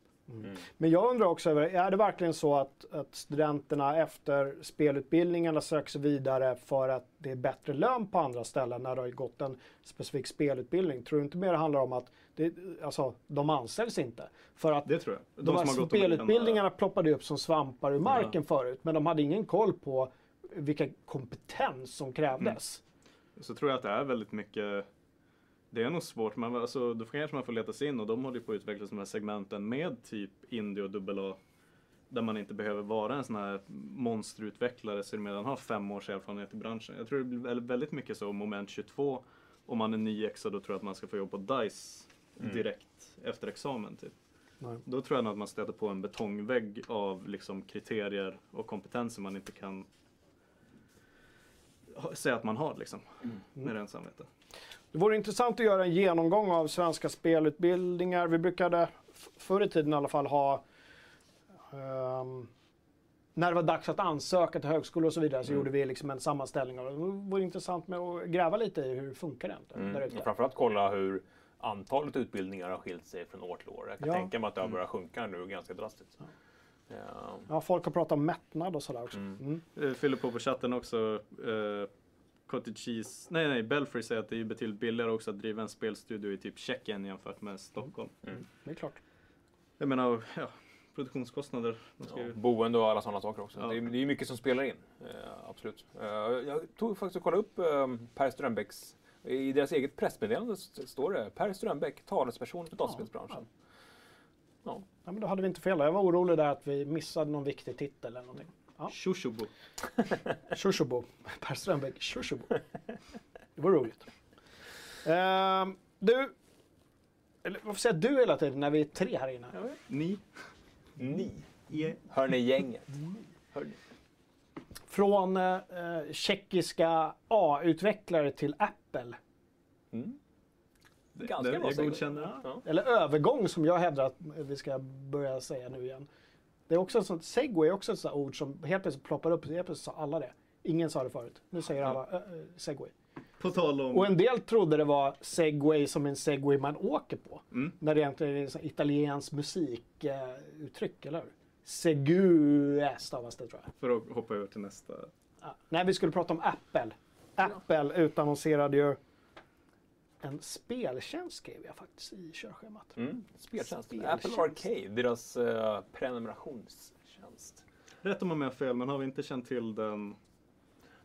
Men jag undrar också, är det verkligen så att, att studenterna efter spelutbildningarna söker sig vidare för att det är bättre lön på andra ställen när de har gått en specifik spelutbildning? Tror du inte mer det handlar om att det, alltså, de anställs inte? För att Det tror jag. de, här har gått spelutbildningarna ploppade upp som svampar ur marken förut, men de hade ingen koll på vilka kompetens som krävdes. Så tror jag att det är väldigt mycket det är nog svårt, men alltså, då kanske man får leta sig in och de håller på att utveckla de här segmenten med typ indie och dubbel A. Där man inte behöver vara en sån här monsterutvecklare som redan har fem års erfarenhet i branschen. Jag tror det blir väl- väldigt mycket så moment 22. Om man är nyexad och tror att man ska få jobb på DICE direkt efter examen. Typ. Nej. Då tror jag nog att man stöter på en betongvägg av liksom, kriterier och kompetenser man inte kan säga att man har liksom, med rent samvete. Det vore intressant att göra en genomgång av svenska spelutbildningar. Vi brukade förr i tiden i alla fall ha ehm, när det var dags att ansöka till högskolor och så vidare så Mm. gjorde vi liksom en sammanställning. av det. Det vore intressant med att gräva lite i hur funkar det egentligen där Mm. Och framförallt kolla hur antalet utbildningar har skilt sig från år till år. Jag kan Ja. tänka mig att det har börjat sjunka nu ganska drastiskt. Ja. Ja, folk har pratat om mättnad och sådär också. Mm. Mm. Fyller på på chatten också. Eh, Cottage Cheese, nej nej, Belfry säger att det är betydligt billigare också att driva en spelstudio i typ Tjeckien jämfört med Stockholm. Det är klart. Jag menar, ja, produktionskostnader. Ja, ju... boende och alla sådana saker också. Ja. Det, är, det är mycket som spelar in. Eh, absolut. Eh, jag tog faktiskt och kollade upp eh, Per Strömbäcks i deras eget pressmeddelande st- står det Per Strömbäck, talesperson för dataspelsbranschen. Ja. Ja, men då hade vi inte fel. Jag var orolig där att vi missade någon viktig titel eller någonting. Ja. Shushubo. (laughs) Shushubo. Per Strömbäck, Shushubo. Det var roligt. Ehm, du, Eller varför säger du hela tiden när vi är tre här inne? Ni? Ni. Yeah. Hör ni gänget? Hör ni? Från eh, tjeckiska A-utvecklare till Apple. Ganska Den- bra jag godkänner. Ja. Eller övergång som jag hävdar att vi ska börja säga nu igen. Det är också ett sånt, segway är också ett sånt ord som helt plötsligt ploppar upp. Helt plötsligt sa alla det. Ingen sa det förut. Nu säger alla äh, segway. På tal om... Och en del trodde det var segway som en segway man åker på. Mm. När det egentligen är en italiensk musikuttryck, eller hur? Segue stavas det tror jag. För att hoppa över till nästa. Ja. Nej, vi skulle prata om Apple. Apple utannonserade ju en speltjänst skrev jag faktiskt i körschemat. Mm. Speltjänst. Speltjänst. Apple Arcade, deras uh, prenumerationstjänst. Rätt om jag har fel, men har vi inte känt till den?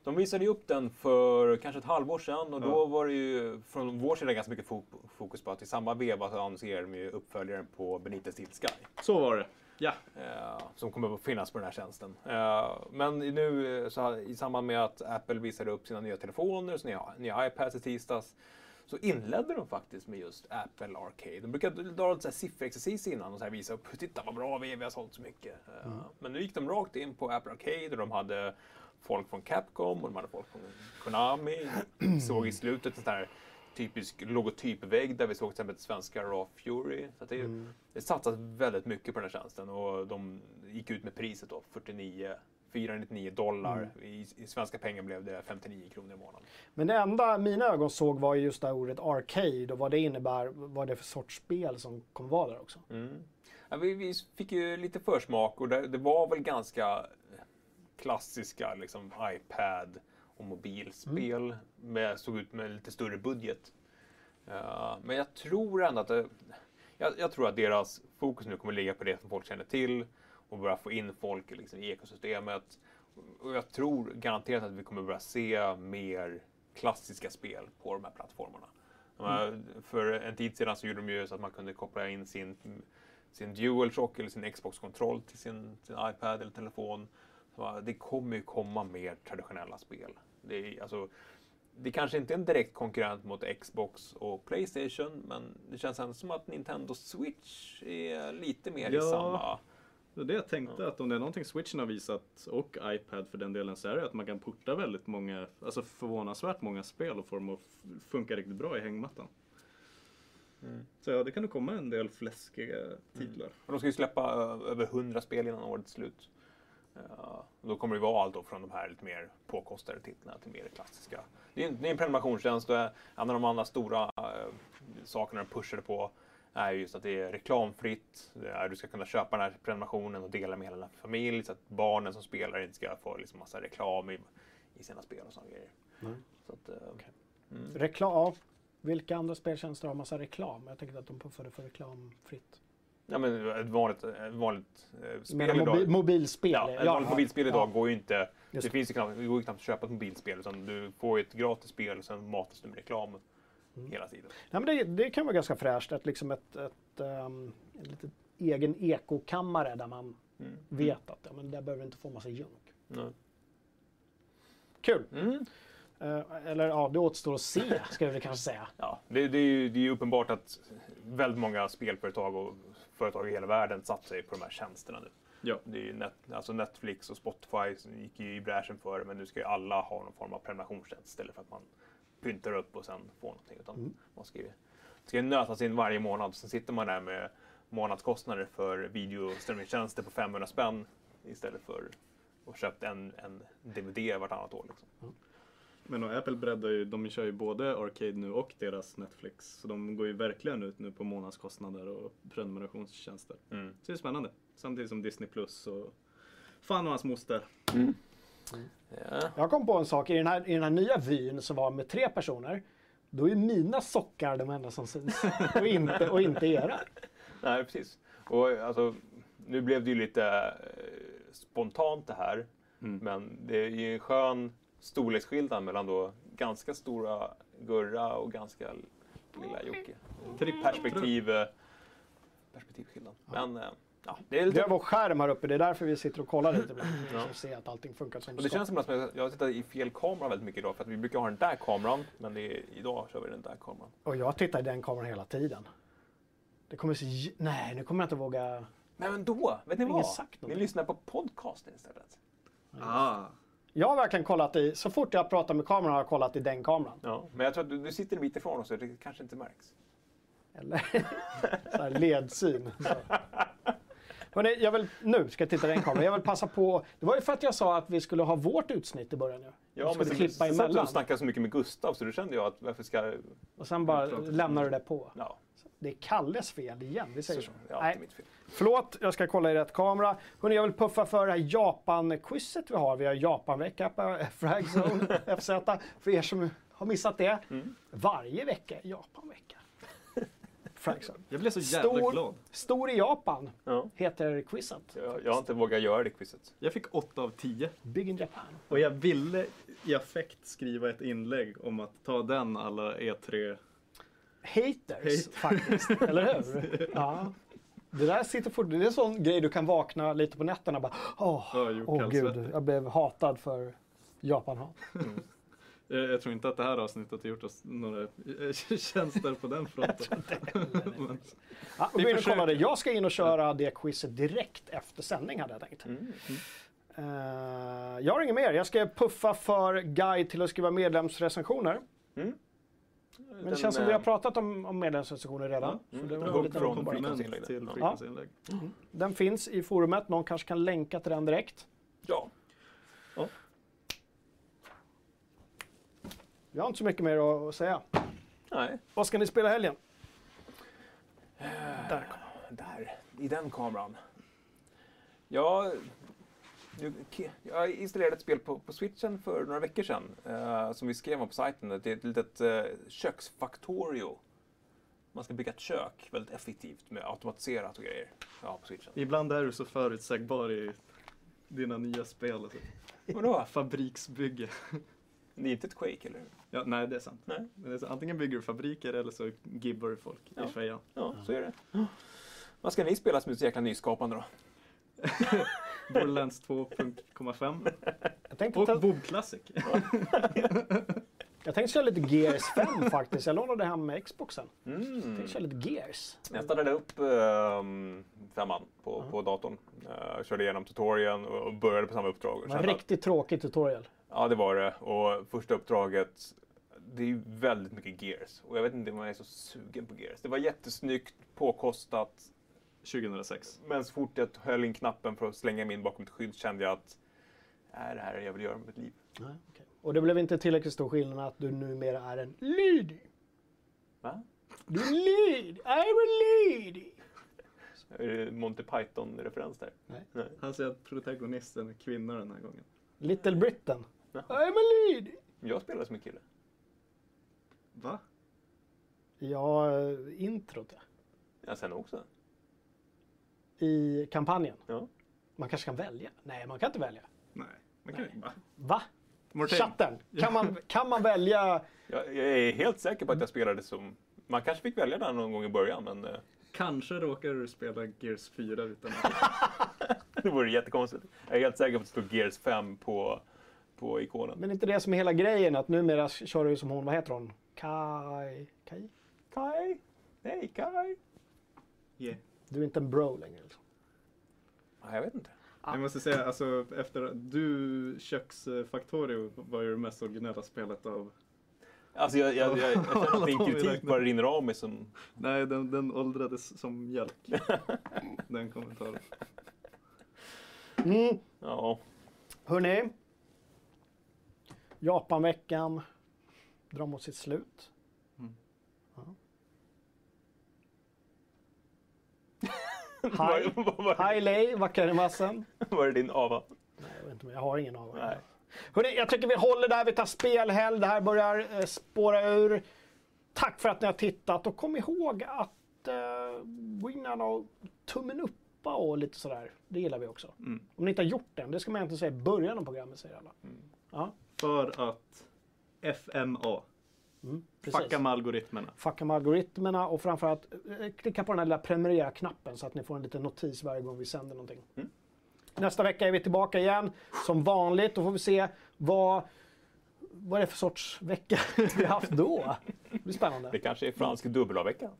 De visade ju upp den för kanske ett halvår sedan och då Ja. var det ju från vår sida ganska mycket fo- fokus på att i samma veva så annonserade de ju uppföljaren på Benitez Steel Sky. Så var det. Ja. eh, som kommer att finnas på den här tjänsten. Eh, men nu eh, så, i samband med att Apple visade upp sina nya telefoner, sina nya iPads i tisdags, så inledde de faktiskt med just Apple Arcade. De brukar dra lite sifferexercis innan och så här visa upp, titta vad bra vi är, vi har sålt så mycket. Eh, Men nu gick de rakt in på Apple Arcade och de hade folk från Capcom och de hade folk från Konami. såg i (clears throat) slutet en sån här typisk logotypvägg där vi såg till exempel svenska Raw Fury. Så det, är- det satsas väldigt mycket på den här tjänsten och de gick ut med priset då, 49 499 dollar. I, I svenska pengar blev det 59 kronor i månaden. Men det enda mina ögon såg var ju just det här ordet arcade och vad det innebär, vad det är för sorts spel som kommer vara där också. Ja, vi, vi fick ju lite försmak och det, det var väl ganska klassiska liksom, iPad och mobilspel. Med, såg ut med lite större budget. Eh, men jag tror ändå att det, jag, jag tror att deras fokus nu kommer ligga på det som folk känner till och börja få in folk liksom, i ekosystemet. Och jag tror garanterat att vi kommer börja se mer klassiska spel på de här plattformarna. Menar, För en tid sedan så gjorde de ju så att man kunde koppla in sin, sin DualShock eller sin Xbox-kontroll till sin, sin iPad eller telefon. Det kommer ju komma mer traditionella spel. Det, är, alltså, det kanske inte är en direkt konkurrent mot Xbox och Playstation, men det känns ändå som att Nintendo Switch är lite mer i Ja. samma... Det var det jag tänkte, att om det är någonting Switchen har visat, och iPad för den delen, så är det att man kan porta väldigt många, alltså förvånansvärt många spel och få dem att funka riktigt bra i hängmattan. Så ja, det kan nog komma en del fläskiga titlar. Och de ska ju släppa över 100 spel innan årets slut. Ja, och då kommer det vara allt från de här lite mer påkostade titlarna till mer klassiska. Det är, en- det är en prenumerationstjänst och en av de andra stora eh, sakerna de pushade på är just att det är reklamfritt. Det är, du ska kunna köpa den här prenumerationen och dela med hela din familj så att barnen som spelar inte ska få liksom massa reklam i, i sina spel och sådana grejer. Så att, eh, Reklam, ja. Vilka andra speltjänster har massa reklam? Jag tänkte att de puffade för reklamfritt. Ja, men ett vanligt, ett vanligt eh, spel Men idag. mobi, mobilspel? Ja, ett vanligt mobilspel idag ja. går ju inte... Just Det, finns ju knappt, det går ju knappt att köpa ett mobilspel. Utan du får ju ett gratis spel och sen matas du med reklam Mm. hela tiden. Nej, men det, det kan vara ganska fräscht. Att liksom ett, ett, um, en liten egen ekokammare där man Mm. vet att ja, men där behöver inte få massa junk. Nej. Kul! Mm. Eh, eller ja, det återstår att se, (laughs) ska vi kanske säga. Ja, det, det, är ju, det är ju uppenbart att väldigt många spelföretag och företag i hela världen satsar ju på de här tjänsterna nu. Ja. Det är ju net, alltså Netflix och Spotify som gick ju i bräschen för det, men nu ska ju alla ha någon form av prenumerationstjänst istället för att man pyntar upp och sen får någonting. Utan man ska ju, ska ju nötas in varje månad. Sen sitter man där med månadskostnader för videoströmningstjänster på 500 spänn istället för att köpt en, en DVD vartannat år. Liksom. Men och Apple breddar ju, de kör ju både Arcade nu och deras Netflix. Så de går ju verkligen ut nu på månadskostnader och prenumerationstjänster. Mm. Så det är spännande. Samtidigt som Disney Plus och fan och hans moster. Ja. Jag kom på en sak, i den här, i den här nya vyn som var med tre personer, då är mina sockar de enda som syns. (laughs) och, inte, och inte era. Nej, precis. Och alltså, nu blev det ju lite eh, spontant det här. Men det är ju en skön storleksskillnad mellan då ganska stora Gurra och ganska lilla Jocke. Perspektiv, eh, perspektivskillnad. Men eh, ja, det är Det lite... är vår skärm här uppe, det är därför vi sitter och kollar lite ibland. Ja. Så ser att allting funkar som Och det det ska. känns som att jag tittar i fel kamera väldigt mycket idag. För att vi brukar ha den där kameran. Men det är, idag kör vi den där kameran. Och jag tittar i den kameran hela tiden. Det kommer se... Nej, nu kommer jag inte våga... Men då, vet ni vad? sagt Ni lyssnar på podcasten istället. Ah. Jag har verkligen kollat i... Så fort jag pratar med kameran har jag kollat i den kameran. Ja, men jag tror att du, du sitter en bit ifrån oss så det kanske inte märks. Eller (laughs) så här ledsyn. (laughs) Så. Hörrni, jag vill, nu ska jag titta i den kameran. Jag vill passa på. Det var ju för att jag sa att vi skulle ha vårt utsnitt i början nu. Ja, skulle sen- klippa sen du emellan. och snackade så mycket med Gustav så då kände jag att varför ska... Och sen bara lämnar du det på. Ja, Det är Kalles fel igen. Vi säger så. det är Nej, mitt fel. förlåt, jag ska kolla i rätt kamera. Hörrni, jag vill puffa för det här Japan-quizet vi har. Vi har Japan-vecka på (laughs) Fragzone FZ. För er som har missat det. Mm. Varje vecka är Japan-vecka. Fragzone. Jag blev så jävla Stor, glad. stor i Japan Ja. heter quizet. Jag, jag har inte vågat göra det quizet. Jag fick 8 av 10. Big in Japan. Och jag ville i affekt skriva ett inlägg om att ta den alla E E3. Haters Hate. faktiskt, (laughs) eller hur? Ja. Det där sitter fort, det är en sån grej du kan vakna lite på nätterna och bara åh, åh kallsvettig. gud, jag blev hatad för Japan-hat. Jag, jag tror inte att det här avsnittet har gjort oss några eh, (laughs) tjänster på den fronten. Men, Ja, och Vi gå in och försöker. kolla det. Jag ska in och köra det quizet direkt efter sändning hade jag tänkt. Mm. Eh, jag har inget mer. Jag ska puffa för guide till att skriva medlemsrecensioner. Men det Den, känns som vi har eh, pratat om, om medlemsrecensioner redan. så det var en liten. Frequency-inlägg. till Ja. frequency-inlägg. Den finns i forumet. Någon kanske kan länka till den direkt. Ja. Jag har inte så mycket mer att säga. Nej. Vad ska ni spela helgen? Där kom Där, i den kameran. Nu- jag installerade ett spel på, på switchen för några veckor sedan eh, som vi skrev om på sajten. Det är ett litet uh, köksfaktorio. Man ska bygga ett kök väldigt effektivt med automatiserat och grejer. Ja, på switchen. Ibland är du så förutsägbar i dina nya spel. Alltså. Vadå? Fabriksbygge. Det är inte ett Quake, eller hur? Ja, nej, det är sant. Nej. Men det är så, antingen bygger du fabriker eller så gibbar du folk Ja. i fejan. Ja, så är det. Vad ska ni spela som är så jäkla nyskapande då? (laughs) Borderlands 2.5 Jag tänkte, och ta, Bob Classic. (laughs) jag tänkte köra lite Gears 5 (laughs) faktiskt. Jag lånade hem med Xboxen. Jag Mm. tänkte köra lite Gears. Jag startade upp um, femman på, på datorn. Uh, körde igenom tutorialen och började på samma uppdrag. Det var en kände att- riktigt tråkig tutorial. Ja, det var det. Och första uppdraget, det är ju väldigt mycket Gears. Och jag vet inte om jag är så sugen på Gears. Det var jättesnyggt, påkostat. 2006. Men så fort jag höll in knappen för att slänga mig in bakom ett skydd kände jag att är det här jag vill göra med mitt liv? Nej, okej. Och det blev inte tillräckligt stor skillnad att du numera är en lady. Va? Du är lady. I'm a lady. Är det Monty Python-referens där? Nej. Han säger att protagonisten är kvinna den här gången. Little Britain. Jaha. I'm a lady. Jag spelar som en kille. Va? Ja, introt ja. Ja, sen också. I kampanjen. Ja. Man kanske kan välja? Nej, man kan inte välja. Nej, man kan ju va? Va? Morten, Chatten. Kan man, (laughs) kan man välja? Jag, jag är helt säker på att jag spelade som... Man kanske fick välja den någon gång i början, men eh, kanske råkar du spela Gears 4 utan att... (laughs) det vore jättekonstigt. Jag är helt säker på att det stod Gears 5 på, på ikonen. Men inte det som är hela grejen att numera kör du som hon, vad heter hon? Kai? Kai? Kai? Nej, Kai? Yeah. Du är inte en bro längre. Liksom. Ja, jag vet inte. Jag måste säga, alltså efter du köksfaktorio var ju det mest originella spelet av... Alltså jag, jag, jag, jag känner att din kritik bara rinner av mig som... Nej, den, den åldrades som mjölk. (laughs) den kommentaren. Mm. Ja. Hörrni. Japanveckan drar mot sitt slut. Mm. Ja. (laughs) Hi Lay, Wackarimassen. var det din ava? Nej, jag vet inte, jag har ingen av Nej. Hörrni, jag tycker vi håller där. Vi tar spelhelg. Det här börjar eh, spåra ur. Tack för att ni har tittat och kom ihåg att eh, gå in och tummen uppa och lite sådär. Det gillar vi också. Mm. Om ni inte har gjort det, det ska man egentligen säga i början av programmet säger alla. Ja, För att FMA. Mm. Fucka med algoritmerna. Fucka med algoritmerna och framförallt eh, klicka på den här lilla prenumerera-knappen så att ni får en liten notis varje gång vi sänder någonting. Mm. Nästa vecka är vi tillbaka igen som vanligt. Då får vi se vad, vad är det för sorts vecka (laughs) vi har haft då. Det blir spännande. Det kanske är fransk dubbel-A-vecka.